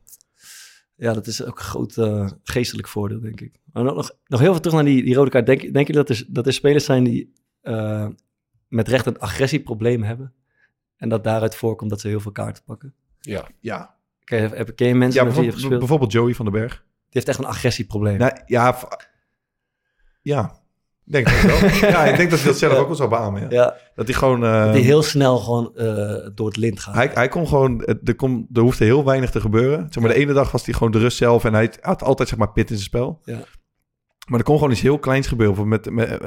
Ja, dat is ook een groot eh, geestelijk voordeel, denk ik. Maar nog, nog, nog heel veel terug naar die, die rode kaart. Denk, denken jullie dat er, dat er spelers zijn die eh, met recht een agressieprobleem hebben? En dat daaruit voorkomt dat ze heel veel kaarten pakken? ja. Ja, Ken je, heb- ken je mensen ja met wie je bijvoorbeeld, gespeeld? Joey van den Berg. Die heeft echt een agressieprobleem. Nou, ja, ja. Ik denk dat wel. ja, ik denk dat hij dat zelf ook wel zou beamen. Ja. ja, Dat hij gewoon... die heel snel gewoon eh, door het lint gaat. Hij, hij kon gewoon, er, kon, er hoefde heel weinig te gebeuren. Zeg maar, de ene dag was hij gewoon de rust zelf en hij had altijd zeg maar pit in zijn spel. Ja. Maar er kon gewoon iets heel kleins gebeuren. Met, met,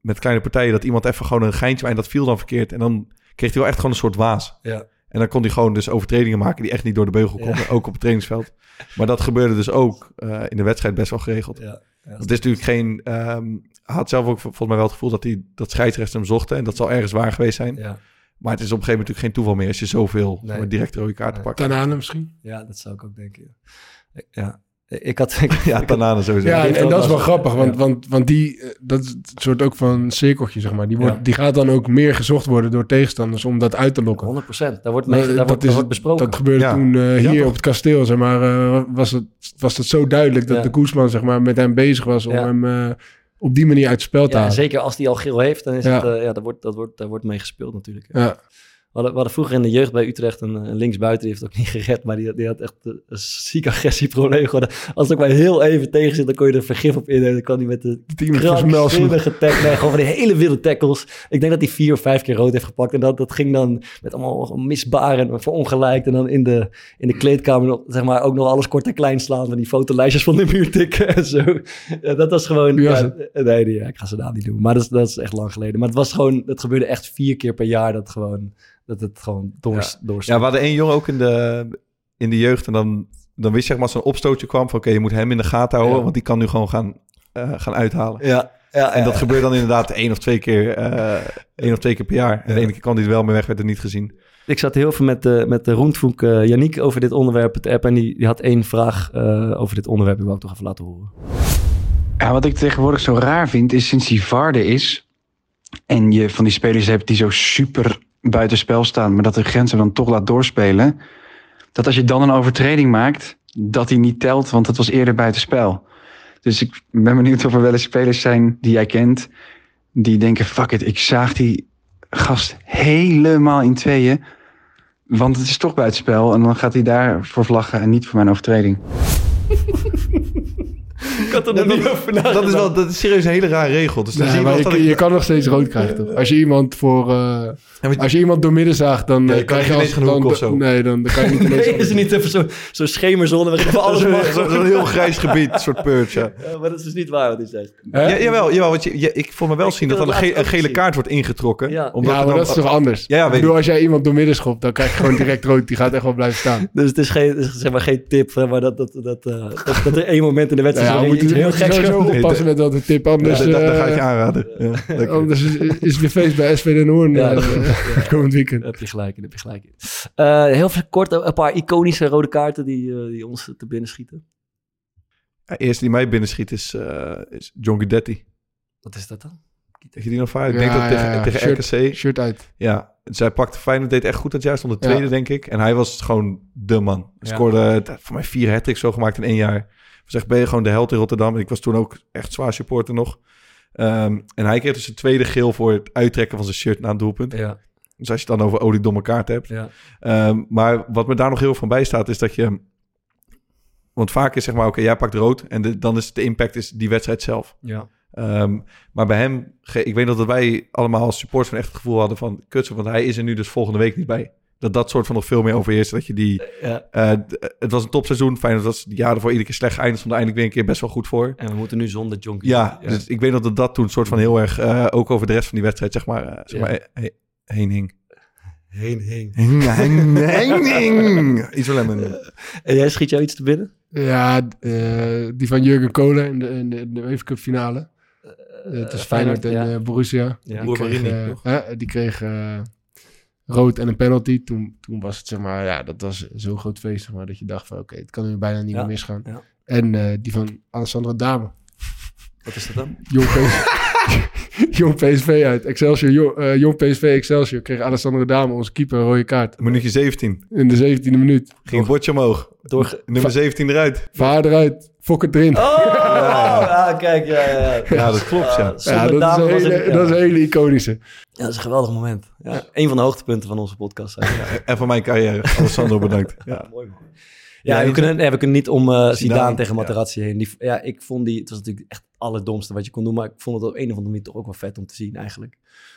met kleine partijen, dat iemand even gewoon een geintje en dat viel dan verkeerd. En dan kreeg hij wel echt gewoon een soort waas. Ja. En dan kon hij gewoon dus overtredingen maken die echt niet door de beugel konden. Ook op het trainingsveld. Maar dat gebeurde dus ook eh, in de wedstrijd best wel geregeld. Ja, ja. Het is natuurlijk geen... ehm, had zelf ook volgens mij wel het gevoel dat, hij, dat scheidsrechters hem zochten. En dat zal ergens waar geweest zijn. Ja. Maar het is op een gegeven moment natuurlijk geen toeval meer... als je zoveel Nee. nee. direct rode kaarten pakt. Tanane misschien. ja, dat zou ik ook denken. Ja, ja. ik had... Ik, Ja, ik- Tanane sowieso. Ja, en, dat is wel grappig, want, ja. want, want die, eh, dat is een soort ook van cirkeltje, zeg maar. Die, wordt, Ja. die gaat dan ook meer gezocht worden door tegenstanders om dat uit te lokken. 100 procent. Daar wordt, mee, Maar, daar dat wordt, is- wordt besproken. Dat gebeurde Ja. toen eh, hier op het kasteel, zeg maar, eh, was, het, was het zo duidelijk dat Ja. de Koesman, zeg maar, met hem bezig was om Ja. hem eh, op die manier uit het spel te ja, halen. zeker als die al geel heeft, dan is Ja. het, eh, ja, daar wordt, dat wordt, daar wordt mee gespeeld natuurlijk. Ja. We hadden, we hadden vroeger in de jeugd bij Utrecht een, een linksbuiten, die heeft het ook niet gered, maar die, die had echt een, een ziek agressieprobleem geworden. Als het ook maar heel even tegen zit, dan kon je er vergif op in. Dan kan hij met de krankzinnige tackle, nee, gewoon van die hele wilde tackles. Ik denk dat hij vier of vijf keer rood heeft gepakt. En dat, dat ging dan met allemaal misbaar en verongelijkt. En dan in de, in de kleedkamer zeg maar, ook nog alles kort en klein slaan. Van die fotolijstjes van de muur tikken en zo. Ja, dat was gewoon... Ja, nee, nee, ik ga ze naam niet doen. Maar dat is, dat is echt lang geleden. Maar het was gewoon... Het gebeurde echt vier keer per jaar dat gewoon... Dat het gewoon door, Ja. door Ja, we hadden één jongen ook in de, in de jeugd. En dan, dan wist je zeg maar als er een opstootje kwam van... oké, je moet hem in de gaten houden... Ja. want die kan nu gewoon gaan, eh, gaan uithalen. Ja, ja, En dat ja. gebeurt dan inderdaad één of twee keer, eh, één of twee keer per jaar. En de ene keer kwam hij er wel mee weg, werd er niet gezien. Ik zat heel veel met de, met de Roentvoek uh, Yannick over dit onderwerp, het app. En die, die had één vraag uh, over dit onderwerp. Ik wou ik toch even laten horen. Ja, wat ik tegenwoordig zo raar vind, is sinds die VAR er is... en je van die spelers hebt die zo super buitenspel staan... maar dat de grenzen dan toch laat doorspelen... dat als je dan een overtreding maakt, dat die niet telt... want dat was eerder buitenspel. Dus ik ben benieuwd of er wel eens spelers zijn die jij kent... die denken, fuck it, ik zaag die gast helemaal in tweeën... want het is toch buitenspel en dan gaat hij daar voor vlaggen... en niet voor mijn overtreding. Ik had er nog niet over nagedacht. Dat is wel dat is serieus een hele rare regel. Dus dan Nee, zie je wel je, dat ik- je kan nog steeds rood krijgen, toch? Als je iemand voor... eh, als je iemand doormidden zaagt, dan Ja, je eh, kan krijg je als... genoeg Dan, of zo. Nee, dan, dan kan je niet. Nee, is er niet even zo'n zo schemerzone waarin even alles mag. zo'n- heel grijs gebied, een soort purge. Ja. Ja, maar dat is dus niet waar wat hij zegt. Hè? Ja, jawel, jawel want je, je- ik vond me wel Ik zien dat dan een, gele kaart wordt ingetrokken. Ja. omdat Ja, maar dat is toch anders? Ja, weet als jij iemand doormidden schopt, dan krijg je gewoon direct rood. Die gaat echt wel blijven staan. Dus het is, geen, het is zeg maar geen tip, maar dat, dat, dat, eh, dat, dat er één moment in de wedstrijd Je moeten iets heel we moeten geks sowieso oppassen met dat tip. Anders, Ja, dat, dat ga ik je eh, aanraden. Ja, lekker. anders is, is weer feest bij SV Den Hoorn Ja, eh, komend weekend. Heb je gelijk in, heb je gelijk in. Eh, heel veel kort, een paar iconische rode kaarten die, eh, die ons te binnen schieten. Ja, eerste die mij binnenschiet is, eh is John Guidetti. Wat is dat dan? Heb je die nog vaak? Ik Ja, denk dat ja, tegen, ja. tegen Shirt- RKC. Shirt uit. Ja, zij pakte Feyenoord, deed echt goed dat jaar. Stond de tweede, Ja. denk ik. En hij was gewoon de man. Hij Ja. scoorde eh, voor mij vier hat zo gemaakt in één jaar. Was echt, ben je gewoon de held in Rotterdam. Ik was toen ook echt zwaar supporter nog. Ehm, en hij kreeg dus zijn tweede geel voor het uittrekken van zijn shirt na een doelpunt. Ja, Dus als je het dan over oliedomme kaart hebt. ja. Ehm, maar wat me daar nog heel veel van bij staat, is dat je... Want vaak is zeg maar, oké, jij pakt rood. En de, dan is de impact is die wedstrijd zelf. ja. Ehm, maar bij hem, ik weet nog dat wij allemaal als supporters van echt het gevoel hadden van... Kutse, want hij is er nu dus volgende week niet bij. Dat dat soort van nog veel meer overheerst. Dat je die... ja. eh, d- het was een topseizoen. Fijn dat was de jaren voor iedere keer slecht geëindigd. Stond er eindelijk weer een keer best wel goed voor. En we moeten nu zonder John Ja, dus ik weet nog dat dat toen soort van heel erg... eh, ook over de rest van die wedstrijd, zeg maar, eh, zeg Ja. maar he- he- heen hing. Heen, heen. Hing, hing, hing. Iets. En jij schiet jou iets te binnen? Ja, eh, die van Jurgen Kohler in de, in de, in de finale. Uh, het is Feyenoord en ja. eh, Borussia. Ja. Die kreeg, eh, die kreeg eh, rood en een penalty. Toen, toen was het zeg maar, ja, dat was zo'n groot feest zeg maar, dat je dacht van oké, het kan nu bijna niet Ja, meer misgaan. ja. En eh, die van Alessandro Dame. Wat is dat dan? Jong PSV, Jong PSV uit. Excelsior, Jong, eh, Jong PSV Excelsior kreeg Alessandro Dame, onze keeper, een rode kaart. Minuutje 17. In de 17e minuut. Ging een bordje omhoog. Door... Nummer 17 eruit. Vaar eruit, fokken erin. Oh, kijk, ja, ja. Ja, Ja, dat klopt, ja. Ah, ja, dat is, een was hele, ik- ja. dat is een hele iconische. Ja, dat is een geweldig moment. Ja, Een van de hoogtepunten van onze podcast. eigenlijk. En van mijn carrière. Alessandro, bedankt. Ja. Mooi man. Ja, Ja, we, kunnen, nee, we kunnen niet om eh Zidane, Zidane, tegen ja. Materazzi heen. Die, ja, ik vond die... Het was natuurlijk echt het allerdomste wat je kon doen. Maar ik vond het op een of andere manier toch ook wel vet om te zien eigenlijk.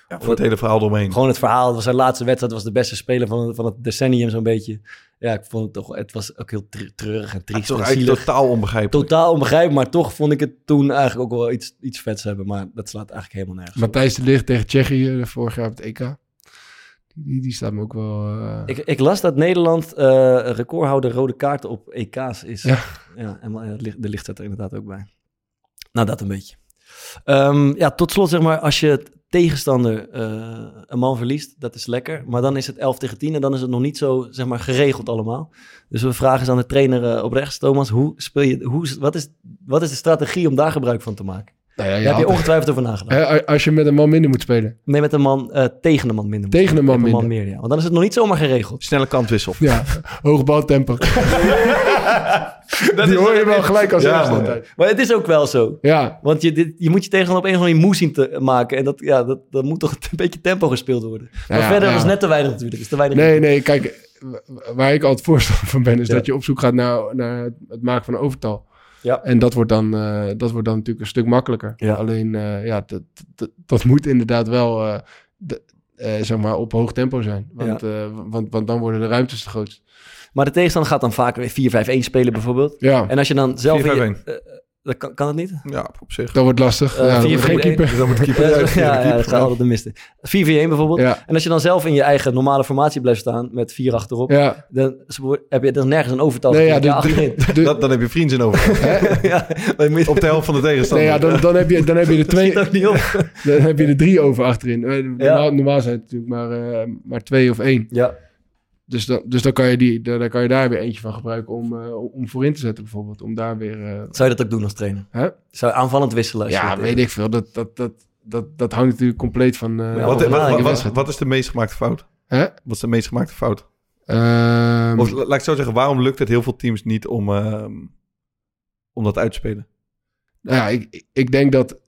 Ja, voor het hele verhaal eromheen. Gewoon het verhaal. Het was zijn laatste wedstrijd. was de beste speler van, van het decennium zo'n beetje. Ja, ik vond het toch... Het was ook heel tr- treurig en triest is toch en eigenlijk zielig. totaal onbegrijpelijk. Totaal onbegrijpelijk. Maar toch vond ik het toen eigenlijk ook wel iets, iets vets hebben. Maar dat slaat eigenlijk helemaal nergens op. Matthijs de Ligt tegen Tsjechië eh, vorig jaar op het EK. Die, die staat me ook wel... eh, Ik, ik las dat Nederland eh, recordhouder rode kaarten op EK's is. Ja. ja en ja, de licht staat er inderdaad ook bij. Nou, dat een beetje. Ehm, ja, tot slot zeg maar, als je tegenstander eh, een man verliest, dat is lekker. Maar dan is het 11 tegen 10 en dan is het nog niet zo zeg maar, geregeld allemaal. Dus we vragen eens aan de trainer eh, op rechts, Thomas, hoe speel je, hoe, wat, is, wat is de strategie om daar gebruik van te maken? Nou ja, Daar heb je ongetwijfeld over nagedacht. Als je met een man minder moet spelen. Nee, met een man eh, tegen een man minder. moet Tegen een man Met minder. meer, ja. Want dan is het nog niet zomaar geregeld. Snelle kantwissel. Ja, hoog baltempo. Die hoor je wel gelijk als Ja, eerste man. Maar het is ook wel zo. Ja, Want je, dit, je moet je tegenstander op een of andere moe zien te maken. En dat, ja, dat, dat moet toch een beetje tempo gespeeld worden. Maar Ja, verder ja. was net te weinig natuurlijk. Is te weinig nee, nee, kijk, waar ik altijd voorstander van ben, is Ja. dat je op zoek gaat naar, naar het maken van een overtal. Ja. En dat wordt dan, eh, dat wordt dan natuurlijk een stuk makkelijker. Ja. Alleen, eh, ja, dat, dat, dat moet inderdaad wel, eh, de- eh, zeg maar, op hoog tempo zijn. Want, eh, want, want dan worden de ruimtes te groot. Maar de tegenstander gaat dan vaak weer 4-5-1 spelen bijvoorbeeld. Ja, En als je dan zelf... in je- 4-5-1. Dat kan, kan het niet? Ja, op zich. dat wordt lastig. Eh, ja, dan wordt geen keeper. Dan moet de keeper Ja, eruit. ja, ja, dat gaat altijd de miste. 4-4-1 bijvoorbeeld. Ja, En als je dan zelf in je eigen normale formatie blijft staan met vier achterop, ja. dan heb je er nergens een overtal. Nee, ja, de- de- Dat, dan heb je vrienden in over. Op de helft van de Nee, tegenstander. ja, dan, dan, heb je, dan heb je er schiet twee, ook niet op. dan heb je er drie over achterin. Eh, Normaal, Ja. normaal zijn het natuurlijk maar, eh, maar twee of één. Ja, Dus, dan, dus dan, kan je die, dan, dan kan je daar weer eentje van gebruiken om, eh, om voorin te zetten bijvoorbeeld. Om daar weer... eh, zou je dat ook doen als trainer? Hè? Zou je aanvallend wisselen? Ja, het- weet ik veel. Dat, dat, dat, dat, dat hangt natuurlijk compleet van... eh, Ja, Wat, wat, wat, is de meest gemaakte fout? Hè? Wat is de meest gemaakte fout? Ehm, Of la- laat ik zo zeggen, waarom lukt het heel veel teams niet om, ehm, om dat uit te spelen? Nou ja, ik, ik- denk dat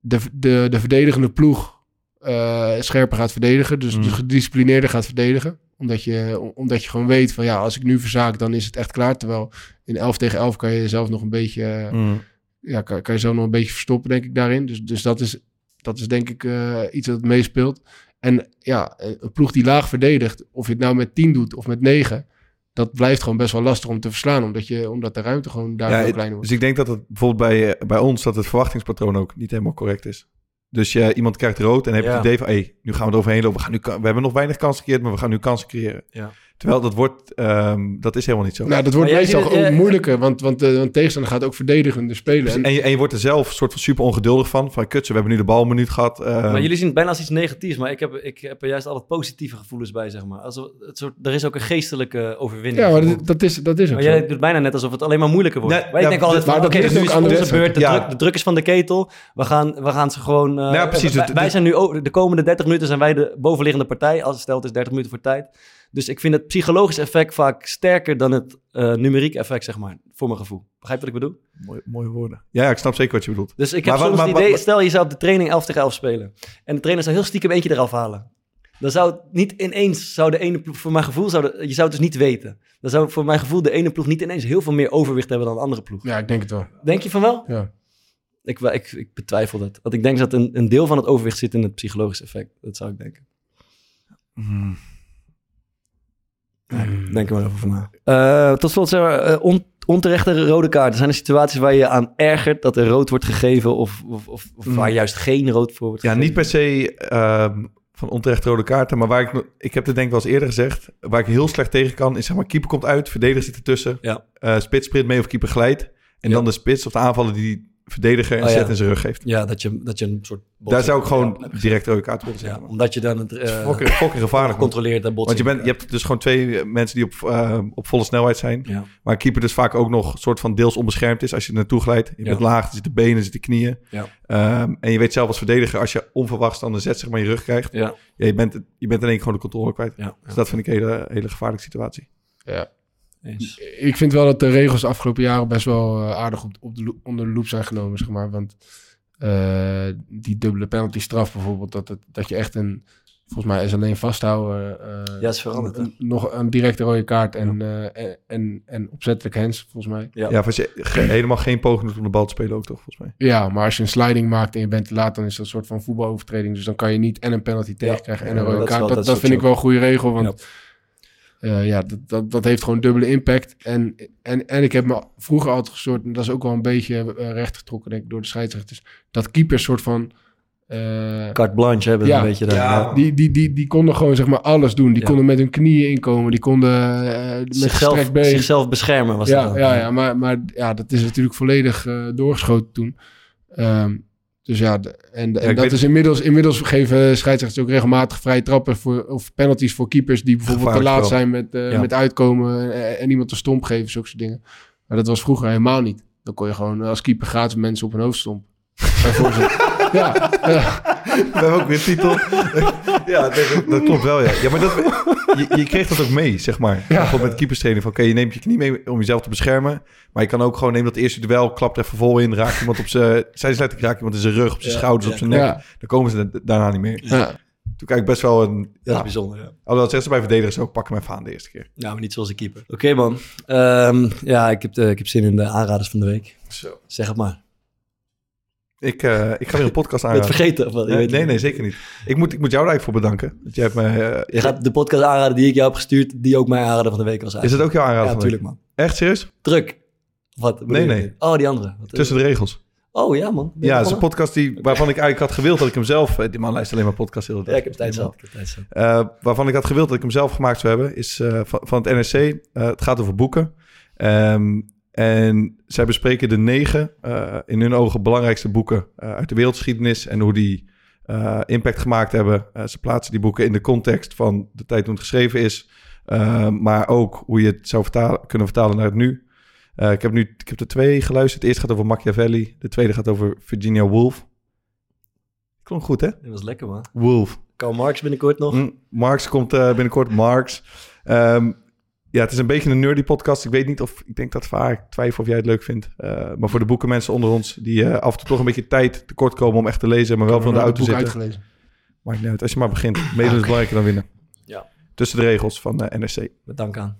de, de, de verdedigende ploeg eh, scherper gaat verdedigen. Dus, Mm. dus gedisciplineerder gaat verdedigen. Omdat je, om- omdat je gewoon weet van ja, als ik nu verzaak, dan is het echt klaar. Terwijl in 11 tegen 11 kan je jezelf nog een beetje, eh, Mm. ja, kan, kan je zelf nog een beetje verstoppen, denk ik, daarin. Dus, dus dat, is, dat is denk ik eh, iets dat meespeelt. En ja, een ploeg die laag verdedigt, of je het nou met 10 doet of met 9, dat blijft gewoon best wel lastig om te verslaan. Omdat, je, omdat de ruimte gewoon daar Ja, heel klein wordt. dus ik denk dat het bijvoorbeeld bij, eh, bij ons, dat het verwachtingspatroon ook niet helemaal correct is. Dus je, iemand krijgt rood en dan heb je Ja. het idee van, hey, nu gaan we er overheen lopen. We, gaan nu, we hebben nog weinig kansen gecreëerd, maar we gaan nu kansen creëren. Ja. Terwijl dat wordt, ehm, dat is helemaal niet zo. Nou, dat wordt Maar meestal het, ook eh, moeilijker, want, want, eh, want tegenstander gaat ook verdedigender spelen. En, en, je, en je wordt er zelf soort van super ongeduldig van. Van, kutse, we hebben nu de bal een minuut gehad. ehm, Maar jullie zien het bijna als iets negatiefs, maar ik heb, ik heb er juist altijd positieve gevoelens bij, zeg maar. Alsof, het soort, er is ook een geestelijke overwinning. ja, maar dat, dat is, dat is ook Maar zo. jij doet bijna net alsof het alleen maar moeilijker wordt. Nee, Wij ja, denken altijd maar oké, nu is aan de onze beurt, de, Ja. druk, de druk is van de ketel. We gaan, we gaan ze gewoon... eh, Ja, precies. Wij, Dus- wij dus- zijn nu, de komende 30 minuten zijn wij de bovenliggende partij. Als het is 30 minuten voor tijd. Dus ik vind het psychologisch effect vaak sterker dan het eh numeriek effect, zeg maar. Voor mijn gevoel. Begrijp je wat ik bedoel? mooie, mooie woorden. Ja, ja, ik snap zeker wat je bedoelt. Dus ik Maar heb soms maar- het idee, maar- stel je zou op de training 11 tegen 11 spelen. En de trainer zou heel stiekem eentje eraf halen. Dan zou het niet ineens, zou de ene ploeg, voor mijn gevoel, zou de- je zou het dus niet weten. Dan zou voor mijn gevoel de ene ploeg niet ineens heel veel meer overwicht hebben dan de andere ploeg. Ja, ik denk het wel. Denk je van wel? Ja. Ik, ik, ik betwijfel dat. Want ik denk dat een, een deel van het overwicht zit in het psychologische effect. Dat zou ik denken. Mm. Denk er maar even van na. Eh, tot slot, zeg maar, eh, on- onterechte rode kaarten. Zijn er situaties waar je aan ergert dat er rood wordt gegeven... of, of, of, of waar juist geen rood voor wordt Ja, gegeven? niet per se ehm, van onterecht rode kaarten. Maar waar ik, ik heb het denk ik wel eens eerder gezegd. Waar ik heel slecht tegen kan, is zeg maar keeper komt uit, verdediger zit ertussen. Ja. eh, spits sprint mee of keeper glijdt. En Ja. dan de spits of de aanvaller die verdediger een Oh, ja. set in zijn rug geeft. Ja, dat je, dat je een soort... Daar zou ik gewoon Ja, direct rode kaart willen Ja, zeggen. omdat je dan het eh Fucking, fucking gevaarlijk. controleert en Want je, bent, je hebt dus gewoon twee eh, mensen die op, eh, op volle snelheid zijn. Ja. Maar keeper dus vaak ook nog soort van deels onbeschermd is als je er naartoe glijdt. Je Ja. bent laag, er zitten benen, er zitten knieën. Ja. Ehm, en je weet zelf als verdediger, als je onverwachts dan een zet zeg maar in je rug krijgt. Ja. Ja, je, bent, je bent in één keer gewoon de controle kwijt. Ja, Dus dat vind ik een hele, hele gevaarlijke situatie. Ja. Eens. Ik vind wel dat de regels de afgelopen jaren best wel eh, aardig op, op de, onder de loep zijn genomen, zeg maar. Want eh, die dubbele penalty straf bijvoorbeeld, dat, het, dat je echt een, volgens mij is alleen vasthouden. eh, Ja, is veranderd, een- nog een directe rode kaart en, eh, en, en, en opzettelijk hands, volgens mij. Ja. Ja, of als je ge- helemaal geen poging doet om de bal te spelen ook toch, volgens mij. Ja, maar als je een sliding maakt en je bent te laat, dan is dat een soort van voetbalovertreding. Dus dan kan je niet en een penalty tegenkrijgen en Ja, een rode dat kaart. wel- dat dat vind ik wel een goede regel, want eh, ja, dat, dat, dat heeft gewoon dubbele impact. En, en, en ik heb me vroeger altijd gesoord, en dat is ook wel een beetje eh, rechtgetrokken denk ik, door de scheidsrechters, dat keepers soort van eh, Carte blanche hebben een beetje daar. ja, Ja. Die, die, die, die konden gewoon zeg maar alles doen. Die Ja. konden met hun knieën inkomen. Die konden met Zichzelf, zichzelf beschermen was ja, dat ja, ja, maar, maar ja, dat is natuurlijk volledig eh, doorgeschoten toen. Ehm, dus ja, en, en dat weet- is inmiddels, inmiddels geven scheidsrechters ook regelmatig vrije trappen voor, of penalties voor keepers die bijvoorbeeld te laat zijn met, eh, Ja. met uitkomen en, en iemand een stomp geven, zulke soort dingen. Maar dat was vroeger helemaal niet. Dan kon je gewoon als keeper gratis mensen op hun hoofd stompen. Ja. We hebben ook weer titel. ja, dat, dat klopt wel, ja. Ja, maar dat, je, je kreeg dat ook mee, zeg maar. Bijvoorbeeld met keeperstraining. Van, oké, je neemt je knie mee om jezelf te beschermen. Maar je kan ook gewoon nemen dat eerste duel, klapt even vol in, raakt iemand op zijn... Zij letterlijk raakt iemand in zijn rug, op zijn Ja, schouders, ja. op zijn nek. Ja. Dan komen ze da- daarna niet meer. Ja. Toen kijk ik best wel een... Dat is Ja, bijzonder, ja. alhoewel zeggen ze bij verdedigers ook, pak hem even aan de eerste keer. Ja, maar niet zoals een keeper. Oké, man. Ehm, ja, ik heb, de, ik heb zin in de aanraders van de week. Zo. Zeg het maar. Ik, eh, ik ga weer een podcast je het aanraden. vergeten? Of wat? Je Nee, nee, nee, zeker niet. Ik moet, ik moet jou daar even voor bedanken. Jij hebt me... eh, Je gaat de podcast aanraden die ik jou heb gestuurd, die ook mijn aanrader van de week was. is eigenlijk. het ook jouw aanrader Ja, natuurlijk, man. Echt serieus? Druk. Wat? Nee, je? nee. Oh, die andere. Wat, Tussen de regels. Oh, ja, man. Ben je Ja, het is een podcast die, waarvan ik eigenlijk had gewild dat ik hem zelf... eh, Die man luistert alleen maar podcasts heel de dag. Ja, ik heb tijd zat. Tijd. Eh, waarvan ik had gewild dat ik hem zelf gemaakt zou hebben, is van, van het NRC. Het gaat over boeken. Ehm, en zij bespreken de negen, eh, in hun ogen belangrijkste boeken eh, uit de wereldgeschiedenis en hoe die eh, impact gemaakt hebben. Ze plaatsen die boeken in de context van de tijd toen het geschreven is, maar ook hoe je het zou vertalen, kunnen vertalen naar het nu. Ik, heb nu ik heb er twee geluisterd. De eerste gaat over Machiavelli, de tweede gaat over Virginia Woolf. Klonk goed, hè? Dat was lekker, man. Woolf. Karl Marx binnenkort nog. Mm, Marx komt binnenkort. Marx. Ehm, ja, het is een beetje een nerdy podcast. Ik weet niet of... Ik denk dat vaak ik twijfel of jij het leuk vindt. Eh, maar voor de boekenmensen onder ons... die eh, af en toe toch een beetje tijd tekort komen om echt te lezen... maar wel van de het auto boek zitten. uitgelezen. Maakt niet uit. Als je maar begint. Meedoen is belangrijker dan winnen. Ja. Tussen de regels van eh, NRC. Met dank aan.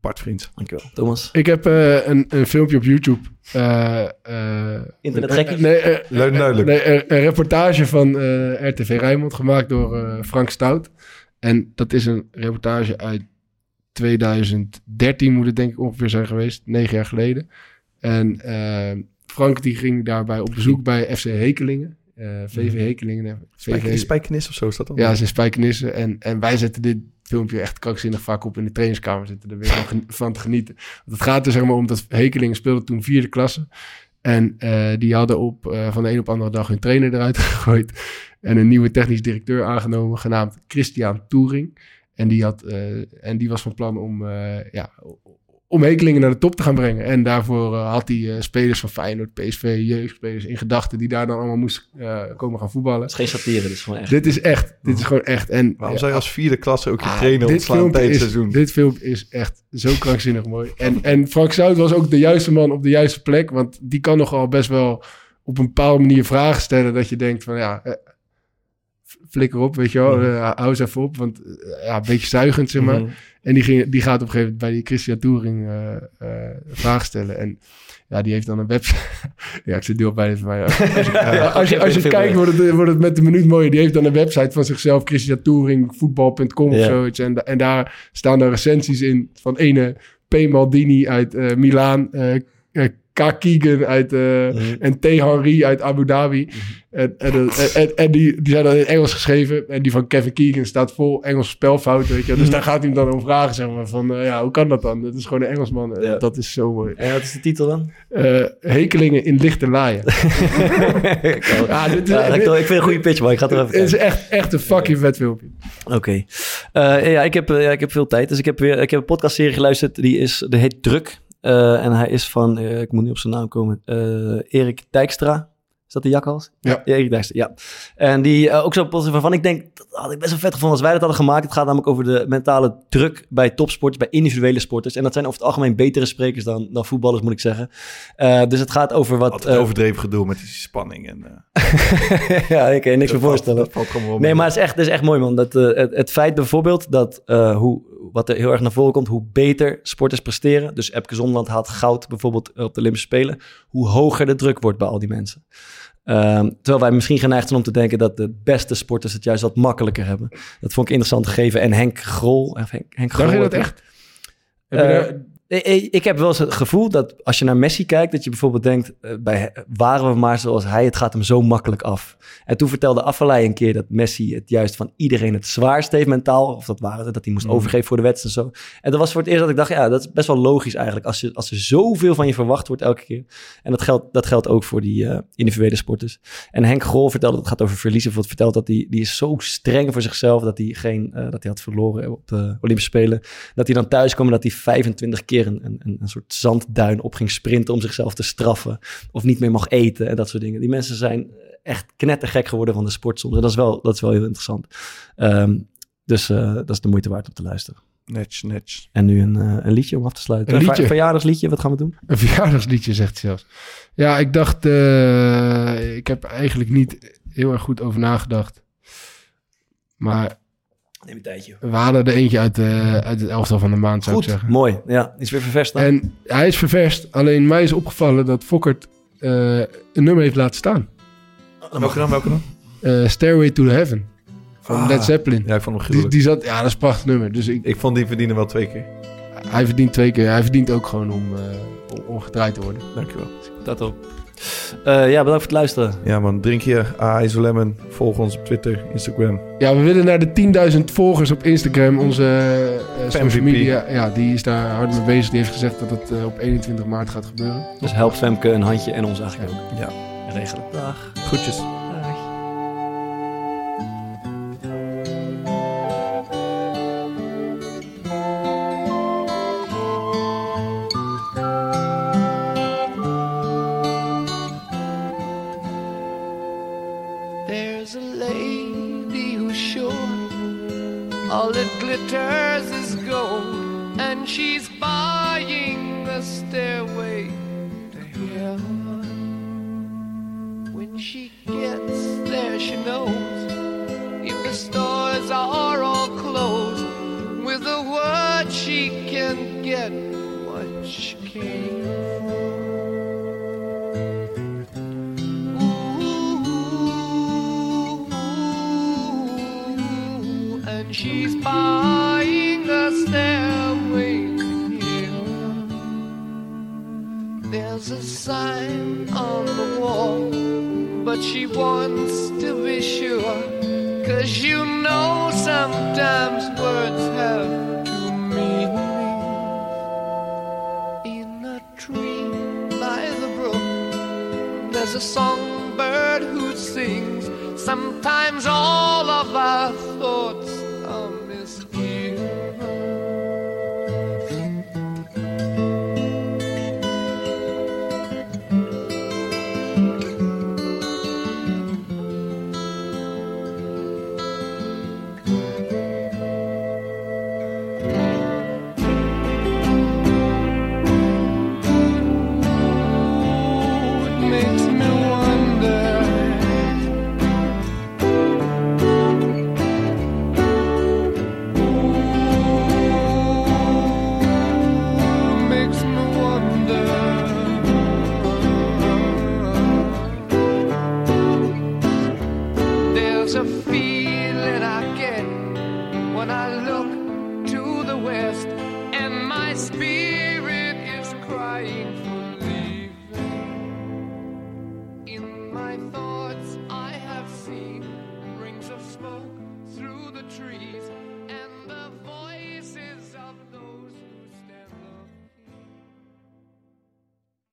Bart Vriends. Dankjewel. Thomas. Ik heb eh, een, een filmpje op YouTube. eh, eh, Internetgekkies? Nee, en duidelijk. nee, een, een reportage van eh, RTV Rijnmond gemaakt door eh, Frank Stout. En dat is een reportage uit 2013 moet het denk ik ongeveer zijn geweest. Negen jaar geleden. En eh, Frank die ging daarbij op bezoek bij FC Hekelingen. eh, VV Hekelingen. eh, Spijk, VV Spijkenis of zo is dat dan? ja, ze spijkenissen. En, en wij zetten dit filmpje echt krankzinnig vaak op in de trainingskamer. Zitten er weer van, te genieten. Want het gaat er zeg maar om dat Hekelingen speelde toen vierde klasse. En eh, die hadden op, eh, van de een op de andere dag hun trainer eruit gegooid. En een nieuwe technisch directeur aangenomen, genaamd Christian Toering. En die, had, eh, en die was van plan om, eh, ja, om Hekelingen naar de top te gaan brengen. En daarvoor eh, had hij eh, spelers van Feyenoord, PSV, jeugdspelers in gedachten... die daar dan allemaal moesten eh, komen gaan voetballen. Het is geen satire, dit is gewoon echt. Dit is echt. Dit is gewoon echt. En, Waarom zou je als vierde klasse ook je Ah, trainer dit ontslaan filmpje tijdens het is, seizoen? Dit filmpje is echt zo krankzinnig mooi. En, en Frank Zout was ook de juiste man op de juiste plek. Want die kan nogal best wel op een bepaalde manier vragen stellen. Dat je denkt van ja, eh, flikker op, weet je wel. eh, hou eens even op. Want eh, ja, een beetje zuigend, zeg maar. Mhm. En die, ging, die gaat op een gegeven moment bij die Christian Touring eh vragen stellen. En ja, die heeft dan een website. ja, ik zit nu al bij van mij. Als, je- als je, als je kijkt, wordt het, wordt het met de minuut mooier. Die heeft dan een website van zichzelf, Christian Touring, voetbal.com of Ja. zoiets. En, en daar staan er recensies in van ene P. Maldini uit Milaan. K. Keegan uit, eh, en T. Henry uit Abu Dhabi. En, en, en, en, en die, die zijn dan in Engels geschreven. En die van Kevin Keegan staat vol Engelse spelfouten. Weet je. Dus daar gaat hij hem dan om vragen. Zeg maar, van, eh, ja, hoe kan dat dan? Dat is gewoon een Engelsman. Eh, Ja. Dat is zo mooi. En wat is de titel dan? Hekelingen in lichte laaien. ja, dit is, Ja, dit- ik, vind het een goede pitch, man. Ik ga er even dit is echt, echt een fucking vet filmpje. Oké. Ja, ik heb, ja, ik heb veel tijd. Dus ik heb weer ik heb een podcastserie geluisterd. Die is, die heet Druk. Eh, en hij is van, eh, ik moet niet op zijn naam komen, eh, Erik Dijkstra. Is dat de jakhals? Ja. Erik Dijkstra, ja. En die eh, ook zo positief waarvan ik denk, dat had ik best wel vet gevonden als wij dat hadden gemaakt. Het gaat namelijk over de mentale druk bij topsporters, bij individuele sporters. En dat zijn over het algemeen betere sprekers dan, dan voetballers, moet ik zeggen. Eh, dus het gaat over wat... Altijd eh, overdreven gedoe met die spanning. En, ja, ik kan je niks dat meer voorstellen. Valt Nee, mee. maar het is echt, het is echt mooi, man. Dat, het, het feit bijvoorbeeld dat uh, hoe, wat er heel erg naar voren komt, hoe beter sporters presteren. Dus Epke Zonderland haalt goud bijvoorbeeld op de Olympische Spelen. Hoe hoger de druk wordt bij al die mensen. Um, terwijl wij misschien geneigd zijn om te denken dat de beste sporters het juist wat makkelijker hebben. Dat vond ik interessant gegeven. En Henk Grol. Henk, Henk Dacht je Grol dat echt? Heb je daar- Ik, ik- heb wel eens het gevoel dat als je naar Messi kijkt, dat je bijvoorbeeld denkt, eh, bij, waren we maar zoals hij, het gaat hem zo makkelijk af. En toen vertelde Affelay een keer dat Messi het juist van iedereen het zwaarst heeft mentaal, of dat waren het, dat hij moest Mhm. overgeven voor de wedstrijd en zo. En dat was voor het eerst dat ik dacht, ja, dat is best wel logisch eigenlijk, als, je, als er zoveel van je verwacht wordt elke keer. En dat geldt, dat geldt ook voor die eh, individuele sporters. En Henk Grol vertelde, het gaat over verliezen, vertelt dat hij, die is zo streng voor zichzelf, dat hij, geen, eh, dat hij had verloren op de Olympische Spelen. Dat hij dan thuis kwam en dat hij 25 keer een, een, een soort zandduin op ging sprinten om zichzelf te straffen. Of niet meer mag eten en dat soort dingen. Die mensen zijn echt knettergek geworden van de sport soms. En dat is wel, dat is wel heel interessant. Ehm, dus eh, dat is de moeite waard om te luisteren. Netjes, netjes. En nu een, eh, een liedje om af te sluiten. Een Een liedje? ver- verjaardagsliedje, wat gaan we doen? Een verjaardagsliedje, zegt hij zelfs. Ja, ik dacht... eh, ik heb eigenlijk niet heel erg goed over nagedacht. Maar Neem een tijdje. we halen er eentje uit, de, uit het elftal van de maand, zou Goed, ik zeggen. mooi. Ja, is weer ververst. dan. En hij is ververst. Alleen mij is opgevallen dat Fokkert eh, een nummer heeft laten staan. Welke dan, welke dan? Eh, Stairway to Heaven. Van Ah, Led Zeppelin. Ja, ik vond hem die, gruwelijk. die zat, ja, dat is een prachtig nummer. Dus ik, Ik vond die verdienen wel twee keer. hij verdient twee keer. Hij verdient ook gewoon om, eh, om, om gedraaid te worden. Dankjewel. Dat op. Eh, ja, bedankt voor het luisteren. Ja man, drink je Ice Lemon. Volg ons op Twitter, Instagram. Ja, we willen naar de 10.000 volgers op Instagram. Onze eh, social media, ja, die is daar hard mee bezig. Die heeft gezegd dat het eh, op 21 maart gaat gebeuren. Dus help Femke een handje en ons eigenlijk ook. Ja. Regelen. Dag. Groetjes. She's buying a stairway heaven. There's a sign on the wall, but she wants to be sure. Cause you know sometimes